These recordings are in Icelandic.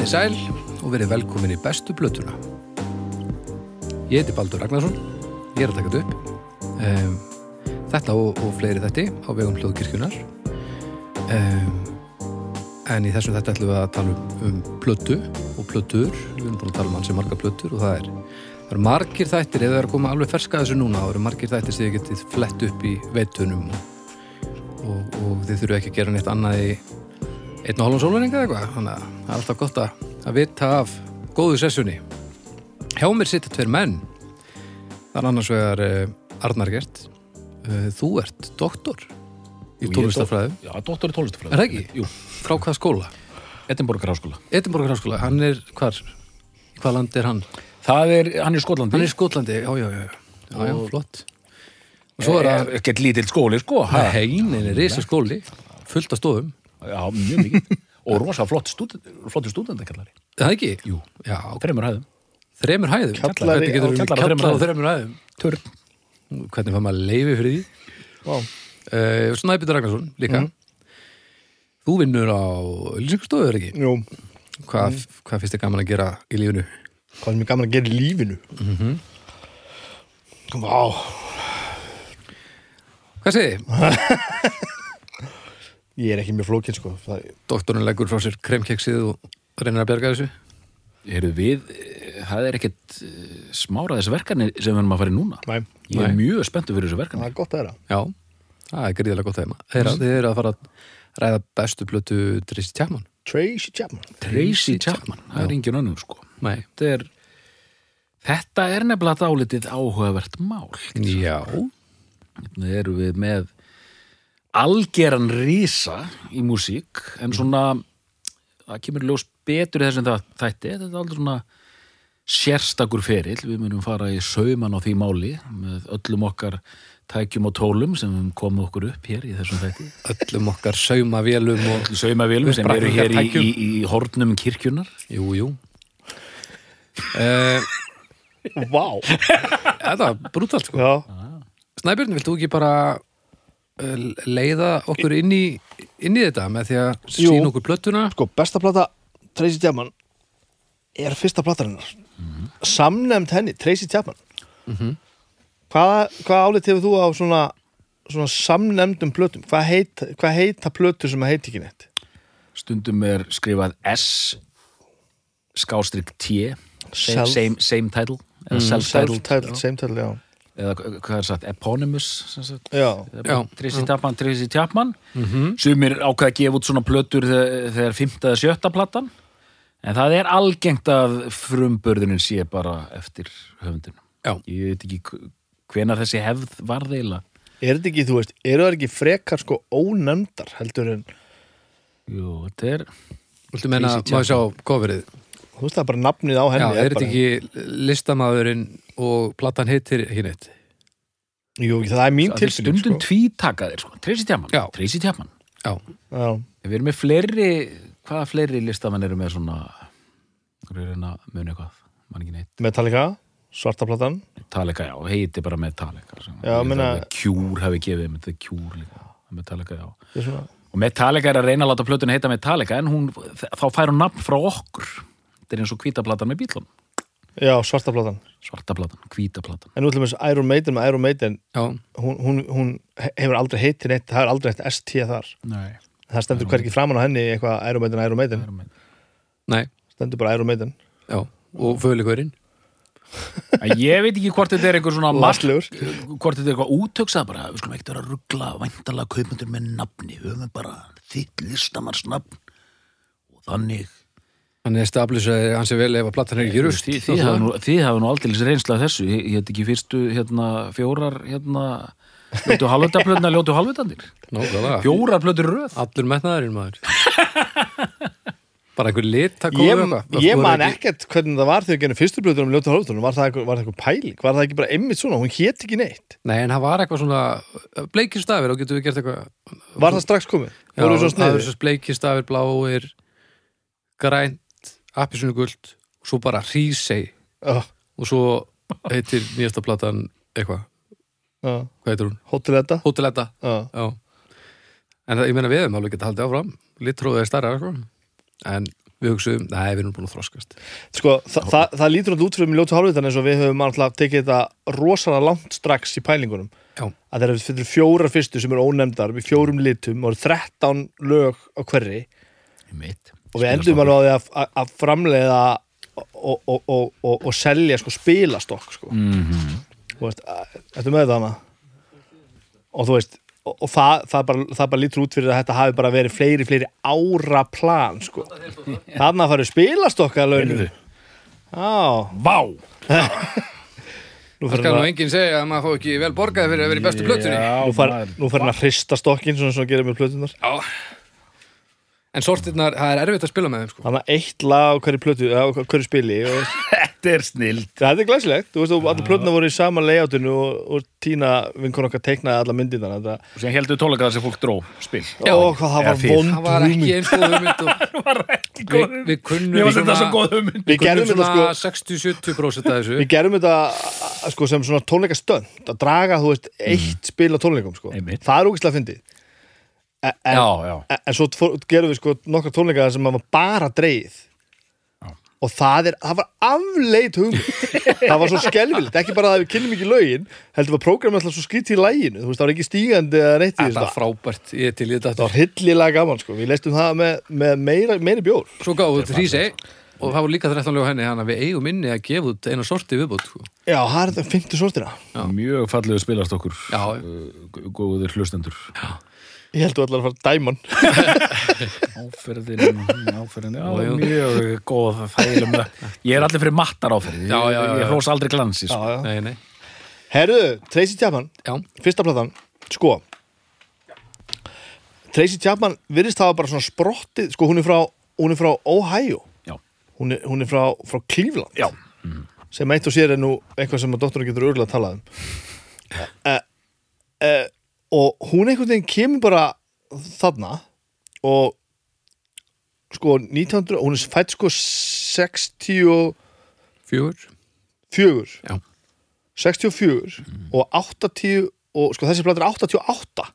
Komið í sæl og verið velkomin í bestu blötuna. Ég heiti Baldur Ragnarsson, ég er að taka þetta upp. Um, þetta og, og fleiri þetti á vegum hljóðkirkjunar. Um, en í þessum þetta ætlum við að tala um, um plötu og plötur. Við erum búin að tala um hansi marga plötur og það er, það eru margir þættir, ef það er að koma alveg ferska þessu núna, það eru margir þættir sem þið getið flett upp í veitunum og, og, og þið þurfu ekki að gera neitt annað í einn og hálfum sólurninga eða eitthvað þannig að það er alltaf gott að, að vita af góðu sessjunni hjá mér sitja tveir menn er annars vegar uh, Arnar Gert uh, þú ert doktor í tónlistafræðu Já, doktor í tónlistafræði. Er það ekki? Jú, frá hvað skóla? Edinborgar háskóla. Edinborgar háskóla, hann er hvar? hvað land er hann? Það er, hann er í Skotlandi. hann er í Skotlandi, já já já, já, já flott og svo er það ekkert lítill skóli, sko. ha? heinin er risa skóli fullt af stofum, Já, mjög mikið. Og rosa flott stúdent, flottur stúdendakallari. það ekki? Jú. já, Þreymur hæðum. þremur hæðum á þremur kjallar á hæðum. Törn. hvernig fann maður leifi fyrir því Vá. uh, Snæbjörn Ragnarsson líka þú vinnur á Lýsingarstofu er ekki Jú, hvað, hvað finnst þið gaman að gera í lífinu hvað sem er gaman að gera í lífinu Mhm. Vá, hvað segið þið? ég er ekki mjög flókin sko. Það, doktorinn leggur frá sér kremkeksið og reynir að berga þessu. Eru við, eh, það er ekkert eh, smára þessi verkefni sem við erum að fara í núna. Næ, Ég er Nei. mjög spenntur fyrir þessu það verkefni. er gott að vera já, það er gríðilega gott þeim þeirra, þið eru að fara að ræða bestu blötu Drissi Tjafman Tracy Chapman. Tracy Chapman, það er engin önnur, sko. nei, Þetta er, þetta er nefnilega dálítið áhugavert mál. já, Við erum við með algeran rísa í músík en svona það kemur ljós betur í þessum það þætti. Þetta er aldrei svona sérstakur ferill, við munum fara í sauman á því máli með öllum okkar tækjum og tólum sem við komum okkur upp hér í þessum þætti. Öllum okkar saumavélum og saumavélum sem eru hér í, í, í hornum kirkjunar jú, jú. Uh, Vá, þetta er brútalt sko. Snæbjörn, vilt þú ekki bara leiða okkur inn í, inn í þetta með því að sína okkur plötuna? Sko besta plata Tracy Chapman er fyrsta platarinnar samnefnd henni, Tracy Chapman. Hvaða, hvað álit hefur þú á svona, svona samnefndum plötum? Hvað heita, hvað heita plötur sem að heita ekki neitt? stundum er skrifað S skástrík T same, Self- same, same title eða self-titled Self-titled, same title, já eða hvað er sagt, eponymous sem sagt, Já, Já. Tracy Chapman, Tracy Chapman Mhm. sumir ákveða að gefa út svona plötur þegar, þegar fymta eða sjötta platan. En það er algengt að frumbörðunin sé bara eftir höfundinu Já. ég veit ekki hvenar þessi hefð var þeila er þetta ekki, þú veist, eru það ekki frekar sko ónefndar heldur en Jú, þetta er Viltu menna, Tracy má ég sjá coverið þú veist það er bara nafnið á Já, henni er þetta ekki listamæðurinn og platan heitir ekki neitt Jú, það er mín það er tilfinning stundum sko. tvítakaðir sko. Tracy Chapman, Já. Tracy Chapman. Já, Já, Við erum með fleiri, hvaða fleiri listamenn eru með svona að muni eitthvað, mann ekki neitt. Metallica, svarta platan. Metallica, já, heiti bara Metallica sem- Já, ég meina- held að Cure hafi gefið, með þetta Cure líka. Metallica, já. Ég svona, Og Metallica er að reyna að láta plötuna heita Metallica en hún, þá fær hún nafn frá okkur Þetta er eins og hvítaplatan með bílum Já, svarta platan. Svarta platan, hvítaplatan En nú til þess Iron Maiden með Iron Maiden hún, hún, hún hefur aldrei heitir neitt það er aldrei eitt ST þar. Nei. Það stendur hverki framan á henni eitthvað Iron Maiden, Iron Maiden. Nei, stendur bara Iron Maiden. Já og föligurinn En Ég veit ekki hvort þetta er einhver svona mark, hvort þetta er eitthvað útöksað bara, við skulum ekkert vera að ruggla væntalega kaupendur með nafni, við höfum bara þitt listamannsnafn og þannig Hann er stablisæði hans er vel ef að platan er ekki rust Þið, þið hafa nú, þið hafa nú aldrei reynsla af þessu, ég heit ekki fyrstu hérna, fjórar hérna, ljótu halvvitaplötna, ljótu Nákvæmlega, fjórar plötur í röð. Allur metnaðurinn maður. Bara einhver lit að ég, koma eitthvað. ég Þú man er ekkert hvernig það var þegar við genum fyrstu blöður um ljóta hálftónum var það eitthvað, var það eitthvað pæling, var það ekki bara einmitt svona? Hún hét ekki neitt, Nei, en það var eitthvað svona bleikir stafir. Og getur við gert eitthvað var það strax komið? Já, það sniður er svo bleikir stafir, bláir grænt, appisinu guld og svo bara hrísei oh, og svo heitir nýjasta platan eitthvað, uh, hvað heitir hún? Hóteletta, uh, já. En það, ég meina við hefum alveg geta haldið áfram. Litróðið er starra sko. en við hugsaum, nei, við erum búin að þroskast. Sko, þa þa það lítur alltaf út fyrir með ljótu hálfvitan eins og við höfum alltaf tekið þetta rosalega langt strax í pælingunum. Já. að þeir eru fyrir fjórar fyrstu sem eru ónefndar við fjórum litum og eru 13 lög á hverri. Mitt. Og við endum alveg á því að, að, að framleiða og, og, og, og, selja sko spilastokk sko. Mhm. þú veist, þetta með þetta hana og þú veist og, og það, það, bara, það bara lítur út fyrir að þetta hafi bara verið fleiri, fleiri ára plan sko. þannig að fara spilastokka launinu Vá! nú Það skal nú að, enginn segja að maður fá ekki vel borgað fyrir að vera í bestu plötunni Já, nú hann að hrista stokkin svona sem að gera með plötunar Já En sortirnar, það er erfitt að spila með þeim sko Þannig að eitt lag á hverju plötu á hverju spili og Þetta er snild. þetta er glæsilegt, þú veist, og allir plötuna voru í sama layoutinu og, og Tína vinkon okkar teiknaði alla myndirna þetta, Og sem heldur tónleika sem fólk dró spil. Já. og hvað það var vond Það var ekki eins góð hugmynd og við, við kunnum þetta svona- svo góð hugmynd. Við gerðum kunnum þetta svona sko 60-70% af þessu Við gerðum þetta sko, sem svona tónleika stönd að draga, þú veist, eitt spil á tónleikum sko. Það er ógæslega fyndið en, en, Já, já. en, en svo gerum við sko nokkar tónleika sem var bara dreigð Já. og það er, það var afleit hugmynd það var svo skelvilegt, ekki bara að við kynnum ekki lögin heldur var prógramið alltaf svo skrýtt í læginu þú veist, það var ekki stígandi eða neitt í þessu er frábært, ég er til þetta það var hillilega gaman sko, við leistum það með, með meira, meiri bjór Svo gáðu þetta hrísi og það var líka 13 lög á henni að við eigum inni að gefa út eina sorti viðbútt sko. já, það er þetta fymtu sortina Mjög fallegu spilast okkur. Já. Uh, Góður hlustendur. Ég held þú allar að fara dæmon Áferðin, áferðin, já, Jú, jú. mjög góð þælum Ég er allir fyrir mattar áferðin, Já, já, já, ég, já. ég hrós aldrei glansi já, sko. já. Nei, nei, herðu, Tracy Chapman já, fyrsta platan, sko Tracy Chapman virðist hafa bara svona sprottið sko hún er frá, hún er frá Ohio Já. hún er, hún er frá, frá Cleveland Já. sem eitt og sér er nú eitthvað sem að doktorinn getur örgulega að tala um e, e, og hún einhvern veginn kemur bara þarna og sko 1900, hún er fætt sko 64 fjögur. Já. 64 og 80 og sko þessi plata er 88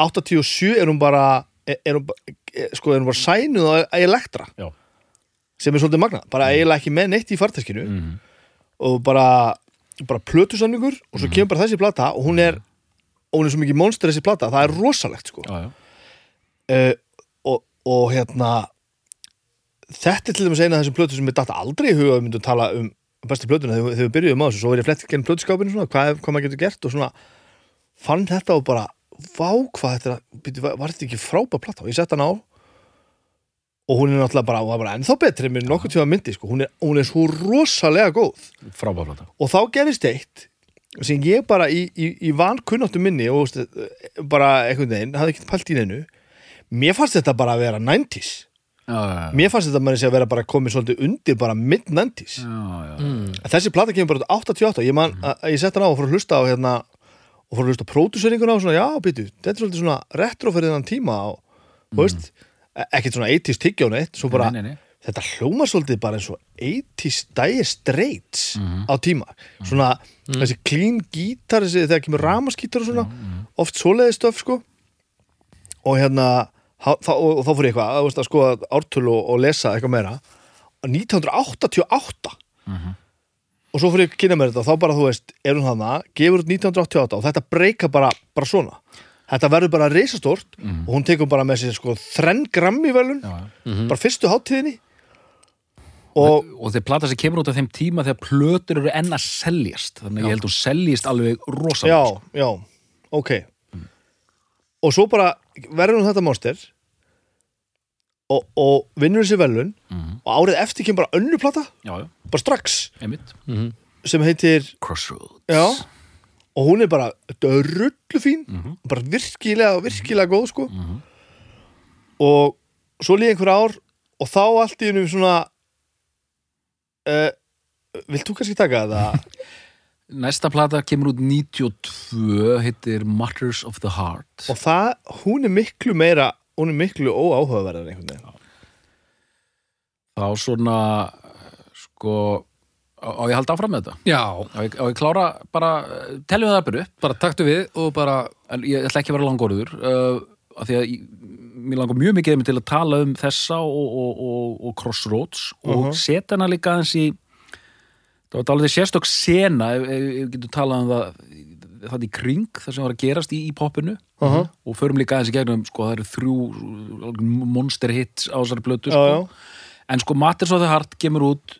87 er hún bara er, er hún, bara- er, sko er hún bara sænuð á Elektra Já. sem er svolítið magna, bara eiginlega ekki með neitt í farteskinu. Og bara bara plötusamningur og svo kemur bara þessi plata og hún er og hún er svo mikið monster þessi plata, það er rosalegt sko. Já, já. uh, og, og hérna þetta er til dæmis eina af þessum plötu sem við datta aldrei í huga við myndum tala um bestu plötuna þegar, þegar við byrjuðum á þessu, svo er ég flett genn plötuskápinu svona, hvað, hvað maður getur gert og svona fann þetta og bara vá hvað þetta var, þetta ekki frábær plata? Og ég sett hann á og hún er náttúrulega bara, bara ennþá betri með nokkuð tíma myndi, sko, hún er, hún er svo rosalega góð. Frábærplata og þá gerist eitt sem ég bara í, í, í vankunnáttu minni og veist, bara einhvern veginn, hafði ekki pælt í neinu mér fannst þetta bara að vera 90s Já, já, já. mér fannst þetta að vera bara komið svolítið undir bara mid-90s Já, já. mm. þessi plata kemur bara út 88 ég, man, að, að ég sett hann á og fór að hlusta á hérna, og fór að hlusta á pródúseringuna og svona, já, býtu, þetta er svolítið svona retro fyrir þennan tíma og, þú veist, e- ekkert svona 80s tyggjónu eitt, svo bara, Nei, nei, nei. Þetta hljómar svolítið bara eins og 80s Dire Straits á tíma. Svona þessi clean gítar þessi, þegar kemur ramaskítar og svona oft svoleiði stöf sko. Og hérna þá, og, og þá fór ég eitthvað að, veist, að skoða ártölu og, og lesa eitthvað meira. 1988 og svo fór ég að kynna mér þetta og þá bara þú veist, er hún þarna, gefur út 1988 og þetta breyka bara, bara svona. Þetta verður bara reisastort og hún tekur bara með sér sko þrenn grammi velun Já, já. bara fyrstu háttíðinni og og þeir plata sem kemur út af þeim tíma þegar plötur eru enn að seljast. Þannig að ég held hún seljist alveg rosalega já, sko. já, ok. Og svo bara verður hún þetta monster og, og vinnur þessi velun og árið eftir kemur bara önnu plata. Já, já, bara strax. Einmitt. Sem heitir Crossroads. Já, og hún er bara drullu fín. Bara virkilega, virkilega góð sko. Og svo líði einhver ár og þá allt í hennu svona uh, vilt þú kannski taka þetta? Næsta plata kemur út 92 heitir Matters of the Heart. Og það, hún er miklu meira hún er miklu óáhugaverðar einhvern veginn. Þá svona sko á á ég að halda áfram með þetta? Já, á ég, á ég klára bara, eh, teljum það bara upp? Bara taktu við og bara en ég ætla ekki að vera langorður uh, af því að ég- mér langar mjög mikið til að tala um þessa og, og, og, og Crossroads og Mhm. setja hana líka aðeins í það var dálítið sérstök sena ef, ef getur talað um það það í kring, það sem var að gerast í, í poppinu Aha. og förum líka aðeins í gegnum sko, það eru þrjú monster hits á þessari blötu sko. en sko Matters of the Heart kemur út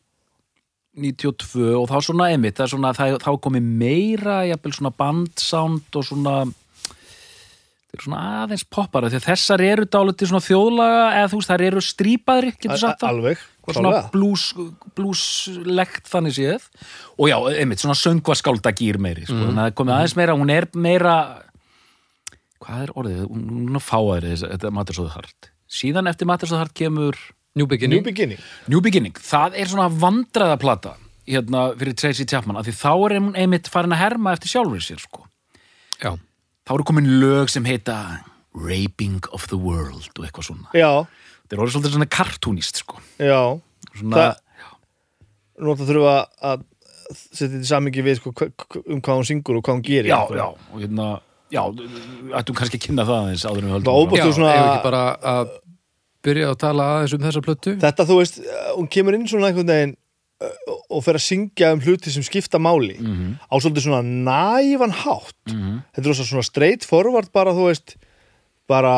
92 og þá svona emitt, það er svona, þá komið meira jafnvel svona bandsound og svona þeir eru svona aðeins poppara því að þessar eru dálítið svona þjóðlaga eða þú veist, þær eru strípaðri, getur sagt það. Alveg, svona klálega. blues, blueslegt þannig séð. Og já, einmitt, svona söngvaskálda meiri sko. þannig að það komið aðeins meira, hún er meira hvað er orðið, hún er fáaðri þetta the Heart. Síðan eftir the Heart kemur New New Beginning. Beginning New Beginning, það er svona vandræðaplata hérna fyrir Tracy Chapman af því þá er hún einmitt farin að herma eftir sjálfur sér sko. Já, þá eru komin lög sem heita Raping of the World og eitthvað svona. Já, þetta er orðið svolítið svona kartúnist sko. já. Svona, Nú ætla þurfa að setja þetta í samingi við sko, um hvað hún syngur og hvað hún gerir já, já, og hérna já, ættum kannski að kynna það aðeins áður en við Það höldum óbúst- já þú svona- bara að byrja að tala aðeins um þessa plötu? Þetta þú veist, uh, hún kemur inn svona einhvern veginn og fer að syngja um hluti sem skipta máli Mhm. á svolítið svona nævan hátt Mhm. Þetta er svona straight forward bara þú veist bara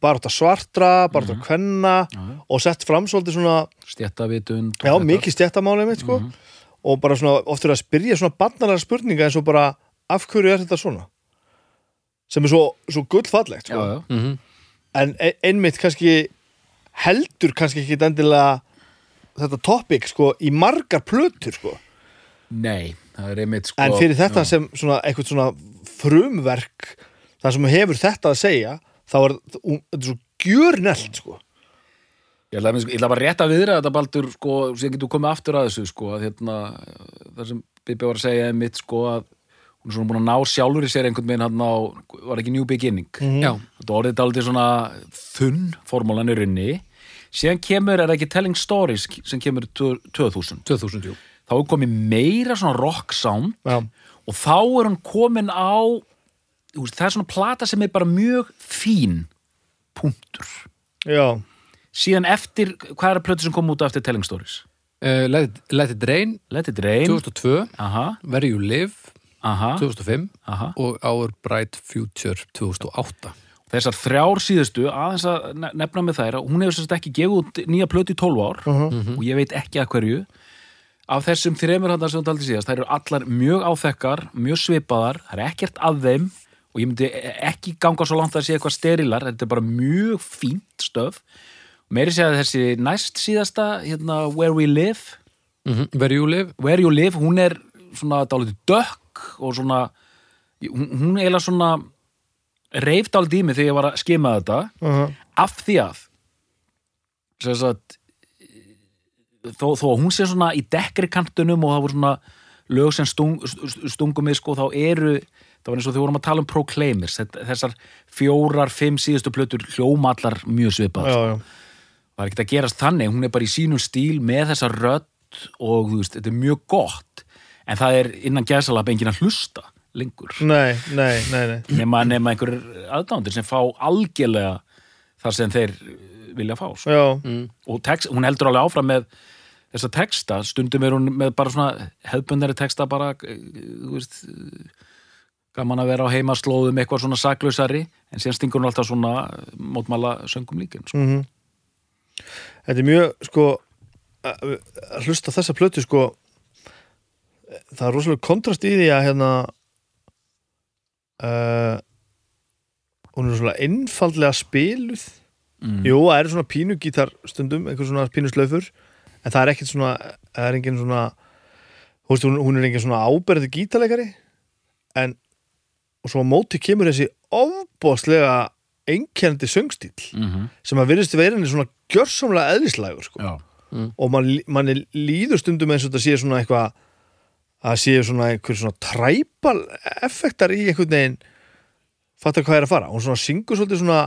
bara þetta svartra, bara þetta kvenna Já, já. og sett fram svolítið svona stjættavitund já, mikið stjættamáli mitt sko og bara svona oft er að spyrja svona barnalega spurninga eins og bara af hverju er þetta svona sem er svo, svo gullfallegt já, sko. já. mm en e- einmitt kannski heldur kannski ekki endilega þetta topic sko í margar plötur sko nei, það er einmitt sko en fyrir þetta já. sem svona eitthvað svona frumverk það sem hefur þetta að segja þá er þetta svo gjörnelt sko Ég ætla, ég ætla bara rétt að viðra þetta baldur sko, sem getur komið aftur að þessu sko, að hérna, það sem Bibi var að segja er mitt sko að hún er svona búin að ná sjálfur í sér einhvern veginn hann á, var ekki New Beginning. Já, þetta orðið dálítið svona þunn formúlan í runni síðan kemur, er ekki Telling Stories sem kemur 2000 2000, jú. Þá er komið meira svona rock sound já, og þá er hún komin á þú veist, það er svona plata sem er bara mjög fín punktur. Já, síðan eftir, hvað er að plötu sem kom út eftir Telling Stories? uh, Let, it, Let It Rain. Let it rain. 2002 aha, Where You Live aha, 2005 aha. og Our Bright Future 2008 þessar þrjár síðustu, aðeins að ne- nefna með þær, að hún hefur sérst ekki gefið út nýja plötu í 12 ár og ég veit ekki að hverju. Af þessum þremur hann sem þú taldi síðast, þær eru allar mjög áþekkar mjög svipaðar, það er ekkert að þeim og ég myndi ekki ganga svo langt að sé eitthvað sterilar, þetta er bara mjög fínt stöf. Meiri segja þessi næst síðasta hérna, Where We Live. Mm Where You Live. Where You Live, hún er svona dálítið dökk og svona hún, hún eiginlega svona reif dálítið í mig þegar ég var að skima þetta uh af því að sem sagt þó, þó að hún sé svona í dekkri kantunum og það voru svona lög sem stung, stungum mig sko þá eru það var eins og þegar vorum að tala um Proclaimers þessar fjórar, fimm síðustu plötur hljómallar mjög svipað já, sko. já. það er ekkert að gerast þannig, hún er bara í sínum stíl með þessa rödd og þú veist, þetta er mjög gott en það er innan gæsalab enginn að hlusta lengur Nei, nei, nei, nei. nema, nema einhver aðdándir sem fá algjörlega þar sem þeir uh, vilja fá sko. Já, mm. og text, hún heldur alveg áfram með þessa texta, stundum er hún með bara svona hefðbundari texta bara uh, þú veist uh, gaman að vera á heimaslóðum eitthvað svona saklausari en síðan stingur hún alltaf svona mótmála söngum líkin sko. mm Þetta er mjög sko að að hlusta á þessa plötu sko það er rosalega kontrast í því að hérna uh, hún er svona einfaldlega spiluð mm. Jú, það er svona pínu gítar stundum einhver svona pínu slöfur en það er ekkert svona, það er engin svona þú veist, hún, hún er engin svona áberði gítarleikari en og svo á móti kemur þessi ofbóðslega einkennandi söngstíl Mm sem að virðist vera henni svona gjörsamlega eðlislægur sko. Já, og man, manni líður stundum eins og þetta sé svona eitthvað að sé svona einhver svona træpal effektar í einhvern veginn fattar hvað er að fara hún svona syngur svolítið svona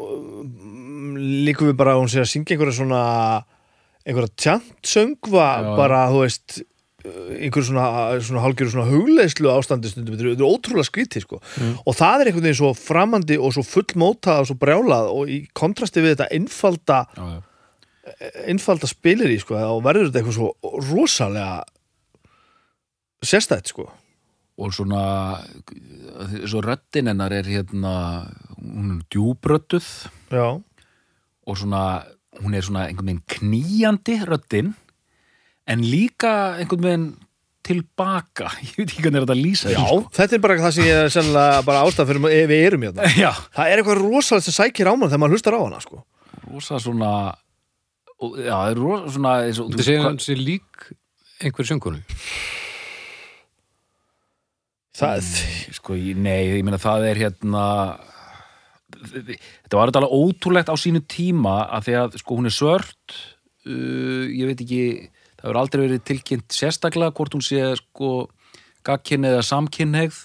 um, líkum við bara að hún sé að syngja einhverja svona einhverja tjantsöngva bara þú veist einhver svona, svona hálfgerðu svona hugleyslu ástandi stundum, þetta er- ótrúlega skrítið sko. og það er einhvern veginn svo framandi og svo fullmótað og svo brjálað og í kontrasti við þetta einfalda já, já. einfalda spilir í sko, og verður þetta eitthvað svo rosalega sérstætt sko. Og svona svo röddin hennar er hérna hún er djúbrödduð já, og svona hún er svona einhvern veginn knýjandi röddin. En líka einhvern veginn tilbaka, ég veit ekki hvernig er þetta lýsa já sko. þetta er bara það sem ég er sennilega bara ástæð fyrir ef við erum hérna. Já, það er eitthvað rosalega sem sækir á mann þegar maður hlustar á hana sko. Rosa svona og, já, það er rosa svona eins og, Þetta sé lík einhver söngunu það, sko, ég- nei, ég meina það er hérna þetta var þetta alveg ótrúlegt á sínu tíma að því að sko hún er svört uh, ég veit ekki það hefur aldrei verið tilkynnt sérstaklega hvort hún sé sko gagkinn eða samkynneigð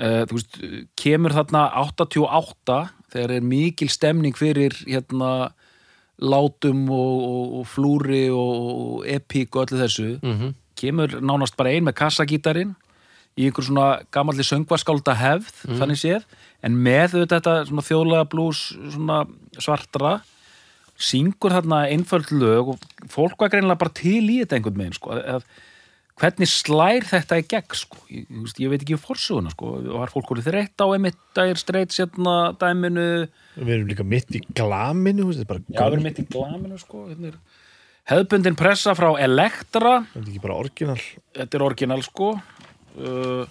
uh, þú veist, kemur þarna 88 þegar er mikil stemning fyrir hérna látum og, og, og flúri og, og epík og öllu þessu Mhm. kemur nánast bara ein með kassagítarinn í einhver svona gamalli söngvaskálda hefð, þannig séð. En með auðvitað þetta svona þjóðlega blús svona svartra syngur þarna einföld lög og fólk var greinilega bara til í þetta einhvern veginn sko, að, hvernig slær þetta í gegn sko, ég, ég, veit ekki fórsuguna sko, og var fólk voru þreytt á einmitt dægir streit sérna dæminu? Við erum líka mitt í glaminu Já, við erum mitt í glaminu sko. Hérna er Hefðbundin pressa frá Elektra. Þetta er ekki bara orginal? Þetta er orginal sko uh,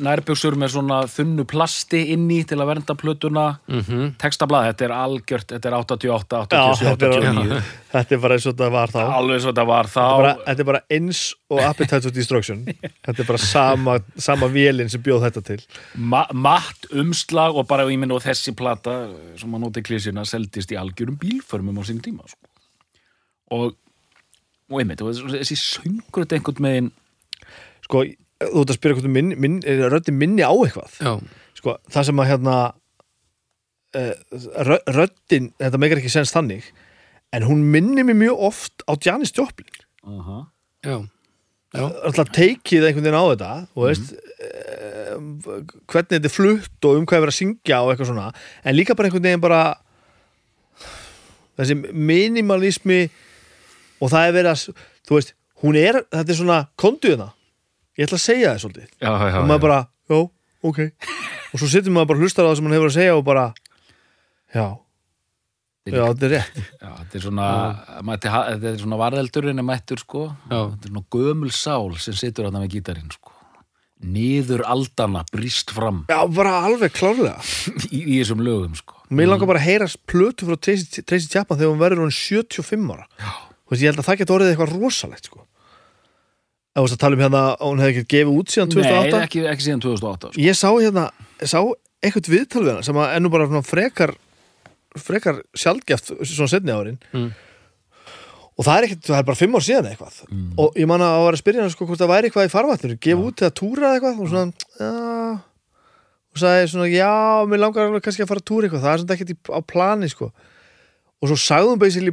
Nærbjöksur með svona þunnu plasti inni til að vernda plötuna. Mm -hmm. Textablað, þetta er algjört Þetta er 88, Já, 87, þetta, 89 er, þetta er bara eins og þetta var þá. Alveg svo þetta var þá. Þetta er bara, þetta er bara eins og Appetite for Destruction. Þetta er bara sama, sama vélinn sem bjóð þetta til. Ma matt umslag og bara minn og þessi plata sem að noti klísina seldist í algjörum bílförmum á sín tíma sko. og og einmitt, og þessi söngur þetta einhvern megin sko, þú ert að spyrja hvort minn, minn, er röddin minni á eitthvað? Já, sko, það sem að hérna uh, röddin, þetta meikar ekki sens þannig en hún minni mér mjög oft á Janis Joplin. Uh -huh. já, já. Alltaf teikið einhvern veginn á þetta og veist uh, hvernig þetta er flutt og um hvað er verið að syngja og eitthvað svona, en líka bara einhvern veginn bara þessi minimalismi og það er verið að, þú veist hún er, þetta er svona konduðina ég ætla að segja það svolítið. Já, já, já, og maður bara, já, ok. Og svo sittum maður bara að hlustar á það sem hann hefur að segja og bara, já. Já, þetta er rétt. Já, þetta er svona, mætti, þetta er svona varðeldurinn er mættur sko. Já. þetta er svona gömul sál sem situr þarna með gítarinn sko. Niður aldana brýst fram. Já, bara alveg klárlega. Í, í þessum lögum sko. Mér langar bara að heyra plötu frá Tracy, Chapman þegar hún verður hún 75 ára. Já. Veist, Ég held að það geti orðið eitthvað rosalegt sko. Þú veist að tala um hérna að hún hefði ekki gefið út síðan 2008 Nei, ekki, ekki síðan 2008 sko. Ég sá hérna, sá eitthvað viðtal við hana sem að ennú bara frekar frekar sjaldgæft svona setni árin. Mm. og það er ekkert, það er bara fimm ár síðan eitthvað. Og ég man að að vera að spyrja hana sko hvort það væri eitthvað í farvatnur, gefa út eða túra eða eitthvað? Og svona, já. Og sagði svona, já, mér langar alveg kannski að fara að túra eitthvað, það er svona ekkert í, á plani sko. Og svo basically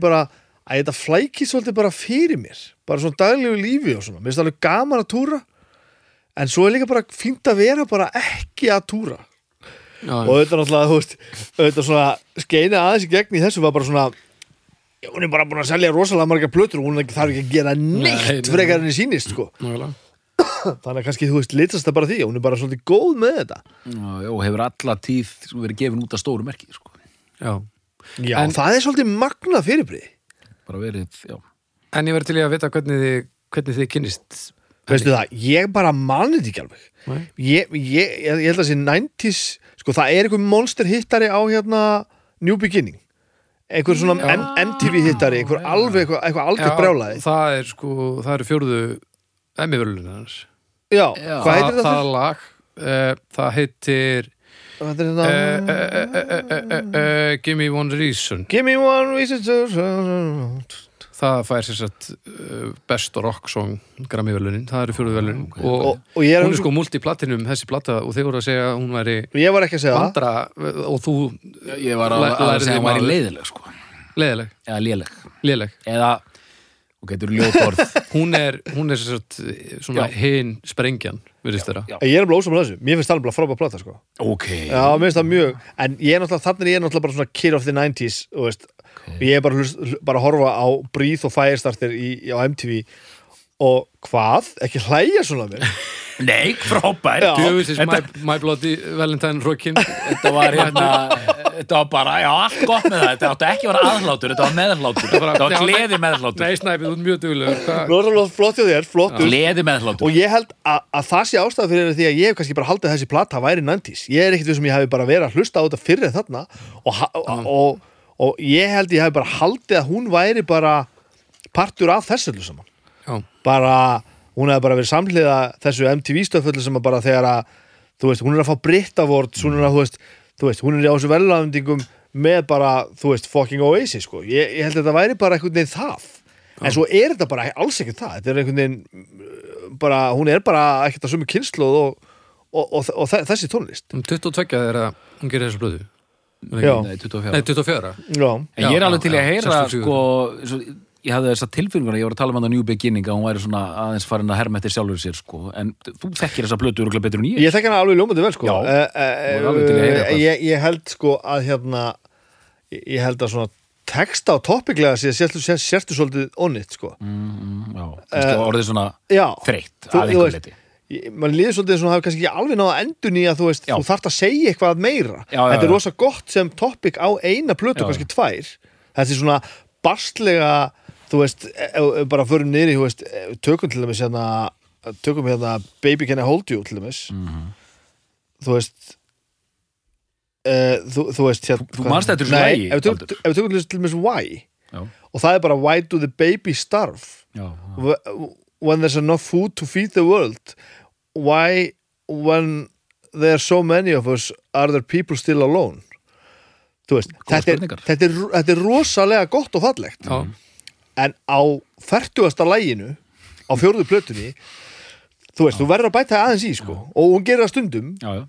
bara svona daglegu lífi og svona mér finnst alveg gaman að túra en svo er líka bara fínt að vera bara ekki að túra já, og auðvitað náttúrulega, þú veist auðvitað svona skeina aðeins í gegn í þessu var bara svona já, hún er bara búin að selja rosalega margar plötur og hún er- þarf ekki að gera neitt Nei, nei. frekar enn í sínist sko. nákvæmlega. þannig að kannski, þú veist, litast það bara því hún er bara svolítið góð með þetta Já, og hefur alla tíð verið gefin út af stóru merki sko. já. já, En- það er svolítið magnað fyrirbrið bara verið, já En ég verði til í að vita hvernig þið, hvernig þið kynnist veistu það, ég bara mani þetta ekki alveg. Nei. ég, ég, ég, ég held að þessi 90s sko, það er einhver monster hittari á hérna New Beginning. Einhver svona M MTV hittari einhver alveg, eitthvað, eitthvað algjör brjálaði það er sko, það eru fjórðu Emmy-vörlunum hans. Já, Já. hvað heitir það, þetta? það lag uh, það heitir uh, uh, Give me one reason. Give me one reason. to það fær sér satt uh, best rock song Grammy-vörlunin, það eru fjórðu vörlunin og, og, og ég er, hún er sko multiplatinum þessi plata og þeir voru að segja að hún væri ég var ekki að segja það. vandra og þú ég var að, að segja að hún væri leiðileg sko. leðileg, eða léleg. Léleg. Eða, og ljótorð hún er, hún er Já. hinn sprengjan virðist þeirra. Ég er bara ósamlega þessu, mér finnst það bara frábæð plata sko. ok, Já, mér finnst það mjög En ég er náttúrulega, þannig er ég náttúrulega bara svona kid of the 90s og veist, og ég er bara, hlust, hl- bara að horfa á Breathe og Firestarter í, í, á MTV og hvað? Ekki hlæja svona mér nei, frábær Já. Djöfisins Þetta- My, my Bloody Valentine Rockin. Þetta var hérna þetta var bara, já, allt gott með það. Þetta átti ekki að vera aðhlátur, þetta var meðhlátur þetta var gleði meðhlátur Nei, snæpið, þú ert mjög duglegur. Flott hjá þér, flottur. Gleði meðhlátur Og ég held að, að það sé ástæða fyrir því að ég hef kannski bara haldið þessi plata væri 90s Ég er ekkit við sem ég hef bara verið að hlusta á þetta fyrir þarna. Og, ha- og, og, og ég held ég hef bara haldið að hún væri bara partur af þessu öllu saman. Já, bara, hún hefði bara verið samhliða þessu MTV stöðföllu sem að bara þegar að þú veist, hún er að fá Brit Awards hún er að, þú veist, þú veist, hún er á þessu velafendingum með bara, þú veist, fucking Oasis, sko, ég, ég held að þetta væri bara einhvern veginn það, en svo er þetta bara alls ekki það, þetta er einhvern veginn uh, bara, hún er bara ekkert að sömu kynnslóð og, og, og, og, þe- þessi tónlist. Um 22 þegar hún gerir þessu blöðu. Nei, 24. Nei, 24 Já, En ég er alveg til í að heyra 64. sko, svo, ég hafði þessa tilfinningur ég var að tala um hann á New Beginning að hún væri svona aðeins farin að herma eftir sjálfur sér sko. en þú þekkir þessa plötu örugglega betur en ég. Ég þekki hana alveg ljómandi vel, sko. Já. uh, Þú í að uh, ég, ég held, sko, að hérna ég held að svona texta og topiklega sé sérstu, sérstu svolítið onnit, sko. Mm, já, kannski orðið svona Já, þreytt Þú- að þú einhver Ég- mann líður svolítið eins og hafa kannski ekki alveg náða endur nýja þú veist, Já. þú þarft að segja eitthvað meira. Já, já, þetta er já. rosa gott sem topic á eina plötu, kannski tvær. Þetta er svona barstlega þú veist, e- e- bara förum e- tökum til dæmis hérna tökum hérna Baby Can I Hold You til dæmis. Mhm. þú veist uh, þú, þú veist hérna, Þú- manst eftir þessu lagi, ef við tökum, til dæmis Why já, og það er bara Why do the baby starve já, Wh- when there's enough food to feed the world why when there are so many of us are there people still alone? Þú veist þetta er, þetta, er, þetta er rosalega gott og fallegt. Já, en á færtugasta læginu á fjórðu plötunni þú veist, þú verður að bæta aðeins í sko. Og hún gerir það stundum. Já, já.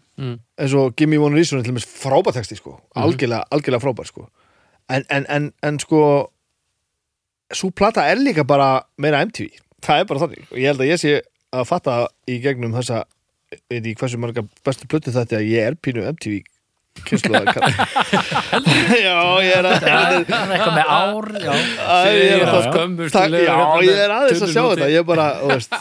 eins og Gimme One Reason er til dæmis frábær texti sko, algjörlega, algjörlega frábær sko. En, en, en, en sko svo plata er líka bara meira MTV, það er bara þannig. Og ég held að ég sé að fatta í gegnum þessa, veit ég hversu marga bestu plötu þetta að ég er pínu MTV að Já, ég er að Það er eitthvað með ár já. Ég er að með er aðeins að sjá þetta. Ég er bara, þú veist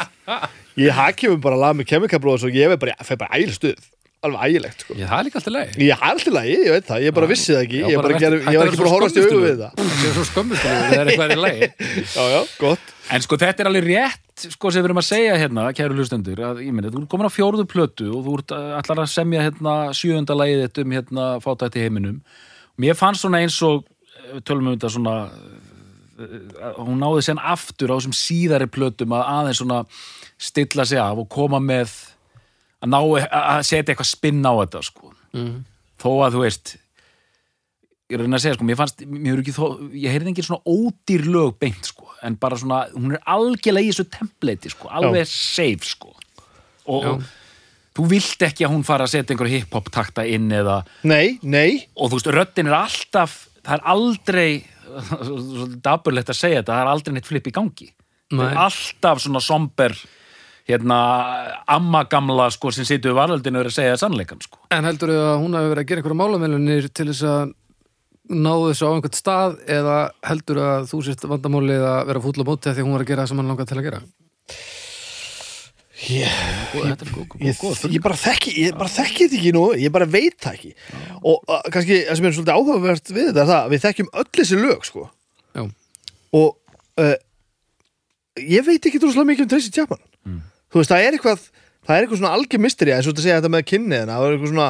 Ég hakjum bara lag með Chemical Brothers og ég er bara, ég fer bara ægileg stuð. Alveg ægilegt, sko. Ég, það er líka alltaf leið Ég har alltaf lagi, ég veit það, ég bara vissi það ekki. Já, Ég, bara ég var ekki bara að horfast í augu við það. Það er svo skömmustulegur, það er eitthvað í lagi. Já, já, gott En sko þetta er alveg rétt sko sem við erum að segja hérna, kæru hlustendur að ég meina, þú ert komin á fjóruðu plötu og þú ert allar að semja hérna sjöunda lagið þitt um hérna fátætt í heiminum Mér fannst svona eins og eh, við tölum um þetta svona uh, hún náði sen aftur á þessum síðari plötum að aðeins svona stilla sig af og koma með að ná að setja eitthvað spinn á þetta sko mm. þó að þú veist ég reyna að segja sko, mér fannst mér hefur ekki þó, ég heyrði engin svona ódýr lög beint sko, en bara svona hún er algjörlega í þessu templati sko, alveg safe sko. Og, Já. og þú vilt ekki að hún fara að setja einhver hip-hop takta inn eða, Nei, nei, og þú veist, röddin er alltaf það er aldrei svolítið daburlegt að segja þetta, það er aldrei neitt flip í gangi. Það er alltaf svona somber hérna, amma gamla sko, sem situr við varöldinu og er að segja sannleikan sko. En heldur þau að hún hafi verið að gera einhverja málamælunir til þess að náðu þessu á einhvern stað eða heldur að þú sért vandamálið að vera fúll á móti af því að hún var að gera það sem hann langar til að gera? Ég, Góð, góð, góð, ég, ég bara þekki Ég bara þekki þetta ekki nú, ég bara veit það ekki. Og uh, kannski, það sem er svolítið áhugavert við þetta er það, að Við þekkjum öll þessi lög, sko. Já, og uh, ég veit ekki droslega mikið um Tracy Chapman. Þú veist, það er eitthvað það er eitthvað svona algjör misteri eins og þetta segja þetta með kynniðina það er eitthvað svona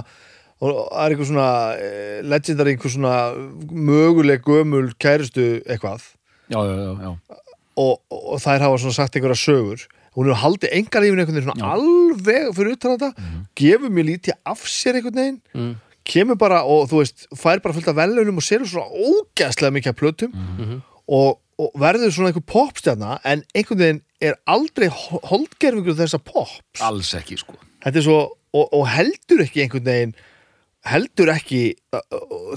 og það er eitthvað svona uh, legendary einhver svona möguleg gömul kærustu eitthvað. Já, já, já, já. og, og, og þær hafa svona sagt einhverja sögur. Hún hefur haldið engar lífin einhvern veginn svona alveg fyrir utan þetta. Gefur mér lítið af sér einhvern veginn. Mm. kemur bara og þú veist fær bara fullt af velunum og selur svona ógæslega mikið af plötum. Mhm. og, og verður svona einhver popstjarna en einhvern veginn er aldrei ho- holdgerfingur þessa pops. Alls ekki sko. Þetta er svo, og, og heldur ekki einhvern veginn heldur ekki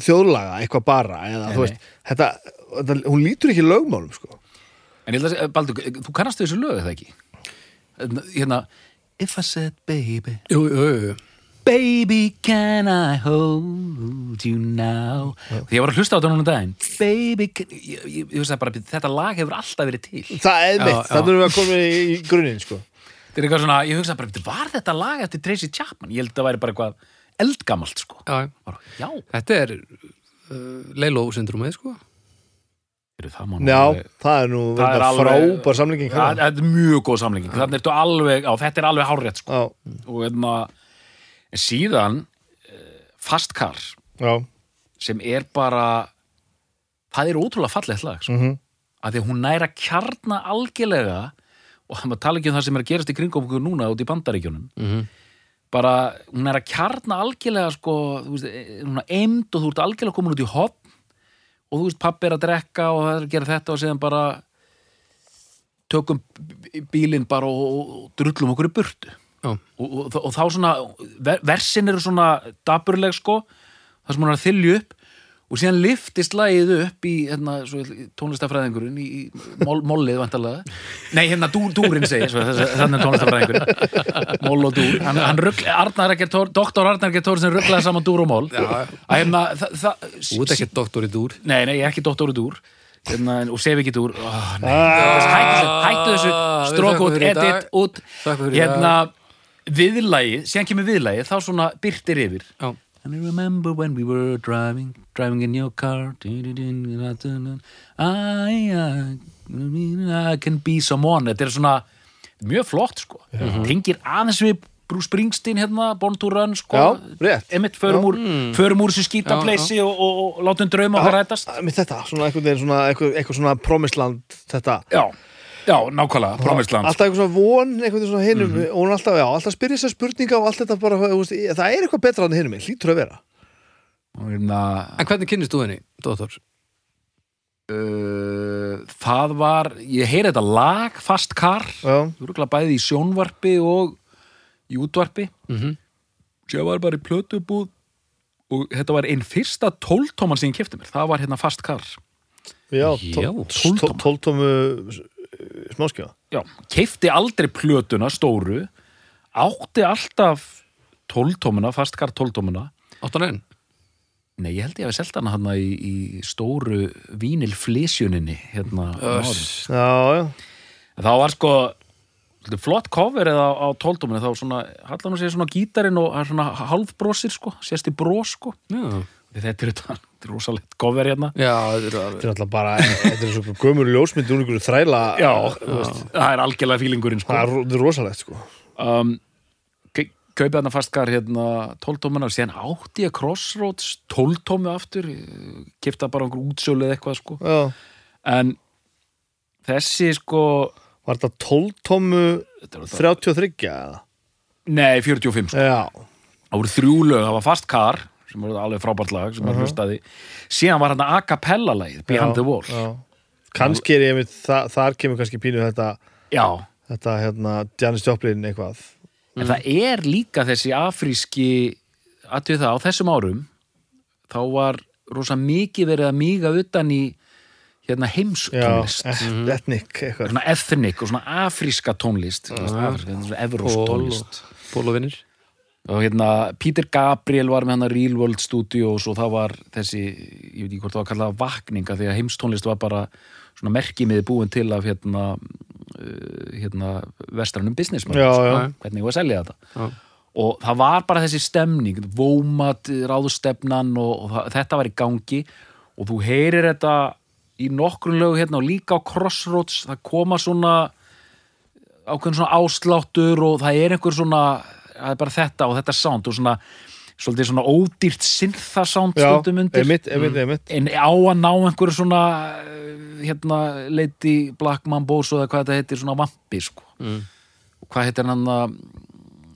þjóðlaga eitthvað bara eða veist, þetta, þetta, hún lítur ekki lögmálum sko En ég ætla að Baldur, þú kannast þessu lög, eða ekki? Hérna, If I said baby Jú, jú, jú, jú. Baby, can I hold you now Þegar ég var að hlusta á þetta núna um daginn Baby, can... ég, ég, ég veist að bara Þetta lag hefur alltaf verið til Það er mitt, þannig erum við að koma í, í grunninn sko. Þetta er eitthvað svona, ég hugsa bara, "Bíddu, var þetta lag eftir Tracy Chapman? Ég held að það væri bara eitthvað eldgamalt, sko. Já, Bara, já, þetta er uh, Leilo-syndrúmið, sko. eru það Já, alveg- það er nú Það er alveg- frábær samlingin Það þetta er mjög góð samlinging. Ertu alveg, á, þetta er alveg hárrétt, sko. Já, Og hérna, en síðan, eh, Fast Car, já, sem er bara, það er ótrúlega fallegt lag, sko. Af því að hún næra kjarna algjörlega, og það maður tala ekki um það sem er að gerast í kringum okkur núna út í bandaríkjunum, Mm bara, hún er að kjarna algjörlega sko, þú veist, eh, hún er eimd og þú ert algjörlega komin út í hopn og þú veist, pappi er að drekka og það er að gera þetta og síðan bara tökum bílinn bara og, og drullum okkur í burtu. Og, og, og þá svona ver, versin eru svona daburleg sko það sem hún er að þylju upp og síðan liftist lagið upp í hérna, tónlistafræðingurinn í, í mol, mollið vantarlega nei hérna dúr, dúrin segir þannig tónlistafræðingurinn moll og dúr. Hann, hann rugl, Arnar Ekkert Tór, doktor Arnar Ekkert Tór sem rugglaði saman dúr og moll. Hérna Þú ert ekki doktor í dúr. nei, nei, ég er ekki doktor í dúr. Hérna, og sef ekki dúr. Oh, Ah. hættu þessu, við strók út, edit út. Hérna viðlægið, síðan kemur viðlægið þá svona byrtir yfir. Já. And I remember when we were driving driving in your car. I, I, I can be someone. Þetta er svona mjög flott sko. Tengir aðeins við Bruce Springsteen hérna, Born to Run sko. Einmitt, förum, úr, förum úr þessu skítapleysi og, og, og látum drauma okkar rætast. Þetta, svona svona, eitthvað, eitthvað svona promisland þetta. Já, já, nákvæmlega, Promisland Alltaf eitthvað svona von, eitthvað svona hinum Mhm. og hún alltaf, já, alltaf spyrir þessar spurninga og allt þetta bara, þú veist, það er eitthvað betra en hinum hlýtur að vera. Og hérna, En hvernig kynnist þú henni, doktor? uh, það var ég heyri þetta lag, Fast Car. Já, Örugglega bæði í sjónvarpi og í útvarpi. Mm sem var bara í plötubúð og þetta var einn fyrsta tóltóman sem ég kefti mér, það var hérna Fast Car. Já, Já, tóltómu tóltómu smáskjöða já, kefti aldrei plötuna stóru, átti alltaf tóltómuna, Fast Car tóltómuna Áttan enn? Nei, ég held ég að við selta hana hérna í, í stóru vínilflesjuninni hérna um árum. Já, já, þá var sko flott cover eða á tóltóminu þá svona, hallar hann sér svona gítarinn og hann svona hálfbrósir sko, sérst í brós sko Já. Því þetta er þetta, er rosalegt cover hérna. Já, þetta er er alltaf bara þetta er svo gömur ljósmynd úr einhverju þræla Já, þú veist, það er algjörlega fílingurinn sko. Það er, rosalegt sko. Um, kaupið hann fastkar hérna tóltómina og síðan átti ég Crossroads tóltómi aftur kipta bara einhver útsölu eða eitthvað sko. Já, en þessi sko var þetta tóltómu þetta er þetta- 33 eða? nei, 45 sko. Já, það voru þrjú lög, það var fastkar sem voru alveg frábært lag sem maður hlustaði. Síðan var hann a cappella lagið Behind já, the Wall já. Kannski er ég einmitt, þa þar kemur kannski pínu þetta, já, þetta hérna, Janis Joplin eitthvað. En það er líka þessi afríski aðtöð það á þessum árum þá var rosa mikið verið að míga utan í hérna heimstónlist. Et- etnik eitthvað. Svona ethnic og svona afríska tónlist svona evrósk Pól tónlist. Og, Pól og vinnir. Og hérna Peter Gabriel var með hann Real World Studios og það var þessi, ég veit ekki hvort það var kallað vakninga því að heimstónlist var bara svona merkimiði búin til af hérna uh, hérna vestrannum businessman Já, sko, já. hvernig var að selja þetta Já. og það var bara þessi stemning vómat, ráðustefnan og, og það, þetta var í gangi og þú heyrir þetta í nokkrum lögu hérna og líka á Crossroads það koma svona ákveðin svona ásláttur og það er einhver svona það er bara þetta og þetta sound og svona svolítið svona ódýrt synthasound Já, stundum undir. einmitt, einmitt, einmitt. En á að ná einhverju svona eh, hérna Lady Black Mamboso eða hvað þetta heitir svona vampi sko. Mm. og hvað heitir hann að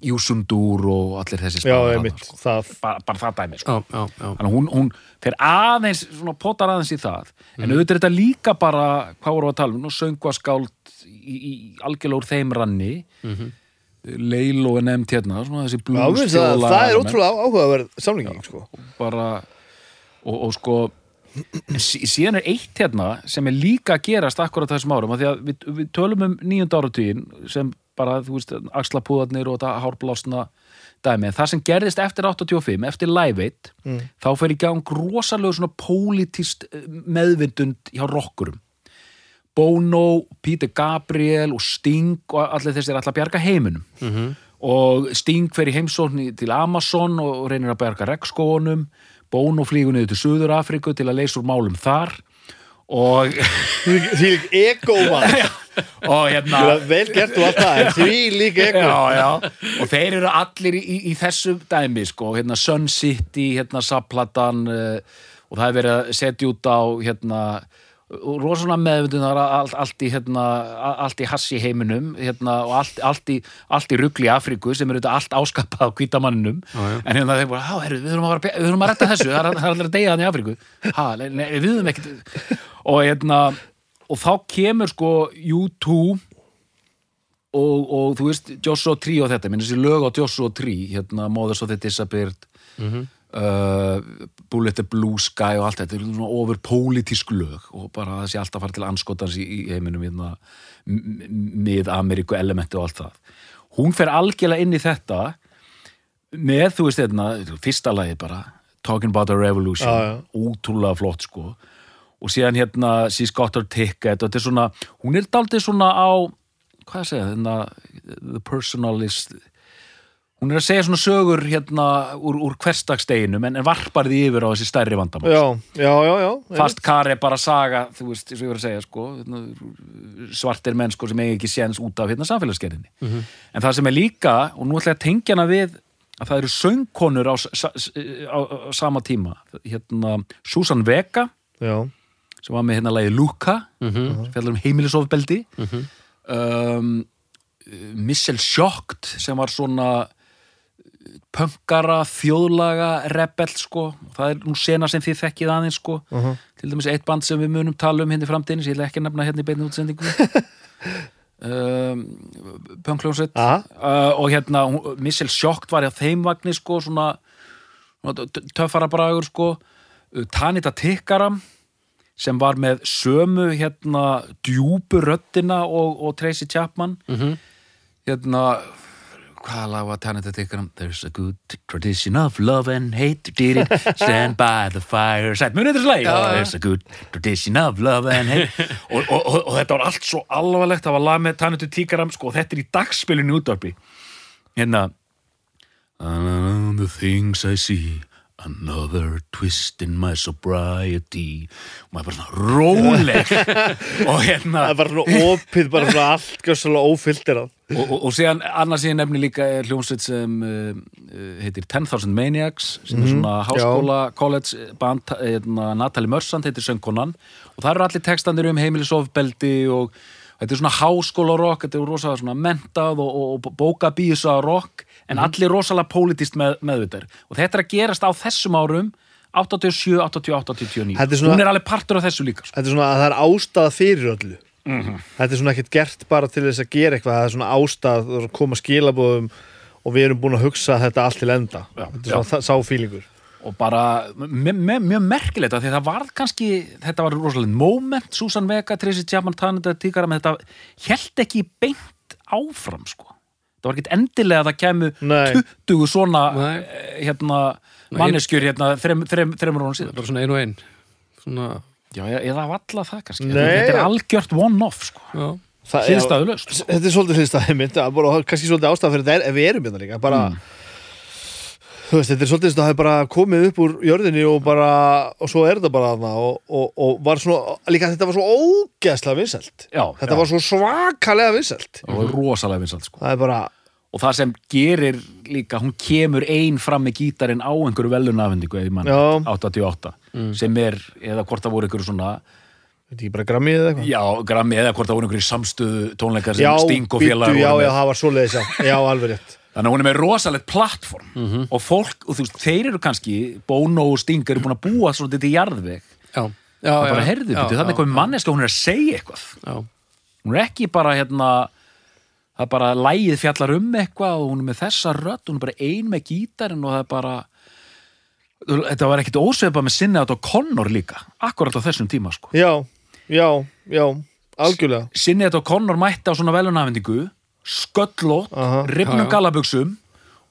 Júsundur og allir þessi Já, spaðar einmitt, þarna, sko. það. Bara, bara það dæmi sko. Já, já, já. þannig að hún, hún fer aðeins svona potar aðeins í það. En auðvitað er þetta líka bara hvað voru að tala um, nú söngvaskáld í, í algjörlega úr þeim ranni. Mm Leilo er nefnt hérna svona þessi Já, finnst það, það er ótrúlega áhugaverð samlinging sko. bara og, og sko en sí- síðan er eitt hérna sem er líka að gerast akkurat þessum árum því að við, við tölum um nýjunda áratugin sem bara, þú veist, axlapúðarnir og þetta hárblásna dæmi, en það sem gerðist eftir 85, eftir Live Aid þá fer í gang rosalegu svona pólitíst eh, meðvindund hjá rockurum Bono, Peter Gabriel og Sting og allir þessir að bjarga heiminum. -hmm. og Sting fer í heimsókn til Amazon og reynir að bjarga regnskónum Bono flýgur niður til Suður Afriku til að leysa úr málum þar. Og, Því ego maður og hérna Vel gert þú allt það, en því lík ego. Já, já. og þeir eru allir í, í, í þessu dæmi sko, hérna Sun City, hérna Saplatan uh, og það er verið að setja út á hérna rosalega meðvundunar allt, allt í hérna, allt í hassi heiminum hérna, og allt, allt, í, allt í rugli í Afríku sem eru þetta allt áskapað á hvítamanninum en hérna þeir bara, herru, við þurfum að, við þurfum að retta þessu, það er, er allir að deyja þannig í Afríku. Ha, nei, við þurfum ekkert. Og hérna og þá kemur sko U2 og, og þú veist Joshua Tree og þetta, minn þessi lög á Joshua Tree hérna Mothers of the Disappeared uh, Bullet the Blue Sky og allt þetta. Er svona ofur pólitísk lög og bara það sé alltaf fara til anskotans í, í heiminum hérna, mið Ameríku elementi og allt það. Hún fer algjörlega inn í þetta með, þú veist hérna, fyrsta lagi bara Talking about a Revolution. Já. ótrúlega flott sko. Og síðan hérna She's Got Her Ticket og þetta er svona, hún er daldið svona á hvað að segja, hérna The Personalist hún er að segja svona sögur hérna úr, úr hversdagsdeginum en, en varpar því yfir á þessi stærri vandamál. Já, já, já, já fast kar er bara saga þú veist, eins og ég var að segja sko hérna, svartir menn sko sem eigi ekki séns út af hérna samfélagsgerðinni. En það sem er líka, og nú ætla ég að tengja hana við að það eru söngkonur á, s- á, á sama tíma. Hérna Susan Vega Já, sem var með hérna lagi Luka sem fjallar um heimilisofbeldi. Um, Michelle Sjokt sem var svona pöngara, þjóðlaga rebel sko, það er nú sena sem þið þekkið aðeins sko, til dæmis eitt band sem við munum tala um hérna í framtíðin sem ég ætla ekki nefna hérna í beinni útsendingu. Um, pöngljónsett Aha. uh, og hérna Michelle Sjokt var á þeim vagni sko, svona, svona t- töffara bragur sko, uh, Tanita Tikkaram sem var með sömu hérna djúpu röddina og, og Tracy Chapman. Hérna hvaða lag var Tanita Tikkaram There's a good tradition of love and hate. Did it stand by the fire. Sætt munið þessu lagi There's a good tradition of love and hate. Og, og, og, og þetta var allt svo alvarlegt það var lag með Tanita Tikkaram sko, og þetta er í dagspilinu útvarpi. Hérna. The things I see. Another twist in my sobriety. Og maður bara svona róleg. Og hérna. Það er bara svona opið, bara svona allt gjössalega ófilterað og, og, og síðan annars ég nefni líka hljómsveit sem uh, heitir 10,000 Maniacs sem er svona háskóla college band, hérna, Natalie Mörsand heitir söngkonan. Og það eru allir textandir um heimilisofbeldi og þetta er svona háskóla rock, þetta er rosa svona mentað og, og, bókabísa rock en allir rosalega pólitíst með, meðvitar og þetta er að gerast á þessum árum 87, 88, 89 Þetta er svona- hún er alveg partur af þessu líka sko. Þetta er svona að það er ástæða fyrir öllu Þetta er svona ekkert gert bara til þess að gera eitthvað Það er svona ástæð að koma skilabóðum og við erum búin að hugsa þetta allt til enda. Já, Þetta er svona sá fílingur og bara me- me- mjög merkilegt af því að það varð kannski, þetta var rosalega moment, Susan Vega, Tracy Chapman Tanita Tíkara, menn þetta held ekki beint áfram sko. Það var ekkert endilega að það kemur Nei. 20 svona Nei. eh, hérna, manneskjur hérna þrem, þrem, þremur rónu síðan bara svona ein og ein. Svona, já, eða valla það kannski. Nei. þetta er algjört one-off sko. Já, Það- já, síðstæðulaust sko. Þetta er svolítið hliðstæði mynd það bara, kannski svolítið ástæða fyrir þetta er, ef við erum hérna líka bara þú veist, þetta er svolítið að það er bara komið upp úr jörðinni og bara og svo er þetta bara þarna og, og, og var svona, líka þetta var svo ógeðslega vinsælt. Já, þetta já. var svo svakalega vinsælt. Það var rosalega vinsalt sko. Það er bara, og það sem gerir líka, hún kemur ein fram með gítarinn á einhverju velunafendingu eða mann, Já. 88 sem er, eða hvort það voru einhverju svona veit ekki bara grammið eða eitthvað? Já, grammi, eða hvort það voru einhverju samstöðu tónleikar sem já, Sting og félagar já, voru já, með. það var svoleiðis já, já, alveg rétt. Þannig að hún er með rosalegt plattform. Mhm. og fólk, og þú veist, þeir eru kannski Bono og Sting eru búin að búa svona þetta í jarðveg. Já, já, já, já, þannig að já, hún er að segja eitthvað. Já, hún er ekki bara hérna það er bara lægið fjallar um eitthvað og hún er með þessa rödd, hún er bara ein með gítarinn og það er bara þetta var ekkit ósveipað með sinni átt og Connor líka akkurat á þessum tíma sko Já, já, já, algjörlega sinni átt og Connor mætti á svona velunafendingu sköllótt, Aha. rifnum Já, já. gallabuxum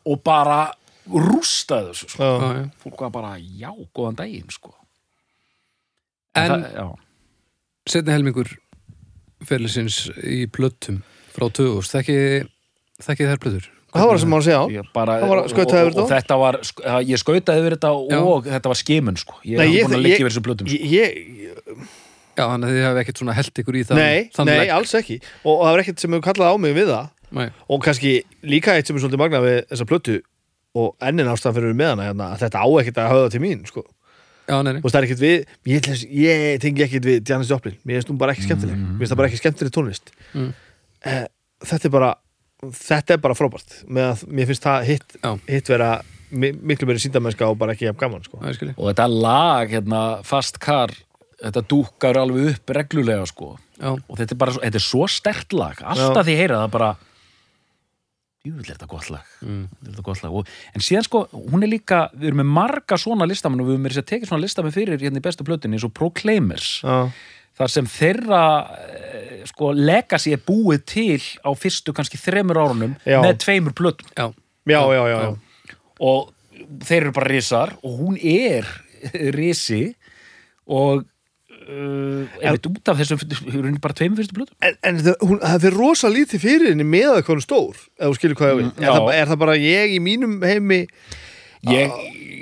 og bara rústaði þessu sko. Já, Já, já. fólk var bara, já, góðan daginn sko. En já. setni helmingur ferlisins í plötum frá 2000, þekki, þekki þær plötur? Það var það sem hann segja á Ég bara, var og, skautað og, yfir og þetta var, ég skautaði yfir þetta Já. og þetta var skimun sko. ég hef búin að liggja yfir þessu plötum sko. Ég, ég, Já, þannig að þið hefði ekkert svona held ykkur í það nei, nei, alls ekki og, og það var ekkert sem hefur kallað á mig við það nei. og kannski líka eitt sem er svolítið magnað við þessa plötu og ennin ástæðan fyrir með hana hérna, að þetta á ekkert að höfða til mín sko. Já, nei, nei. og það er ekkert við ég, ég tengi ekkert við Janis Joplin mér finnst hún bara ekki skemmtileg mér finnst það bara ekki skemmtileg tónlist Mm. Eh, þetta er bara þetta er bara frábært með að mér finnst það hitt, Já. hitt vera mi miklu meiri síndamennska og bara ekki jafn gaman sko. Já, og þetta lag, hérna, fast kar þetta dúkar alveg upp reglulega sko. Já, og þetta er bara, svo- þetta er svo stert lag alltaf því ég heyra það bara júvill er þetta gott lag, Mm. Þetta er gott lag. Og, en síðan sko, hún er líka við erum með marga svona listamenn og við erum með þess að tekið svona listamenn fyrir hérna í bestu plötunni eins og Proclaimers Já, þar sem þeirra sko, legacy er búið til á fyrstu kannski þremur árunum Já. með tveimur plötum. Já, já, já, já, já. og þeir eru bara risar og hún er risi og uh, er þetta út af þessum hún er bara tveimur fyrstu plötum. En, en það, hún, það fyrir rosa lítið fyrir henni með að hún stór ef þú skilur hvað ég vil er, Mm, er það bara ég í mínum heimi ég,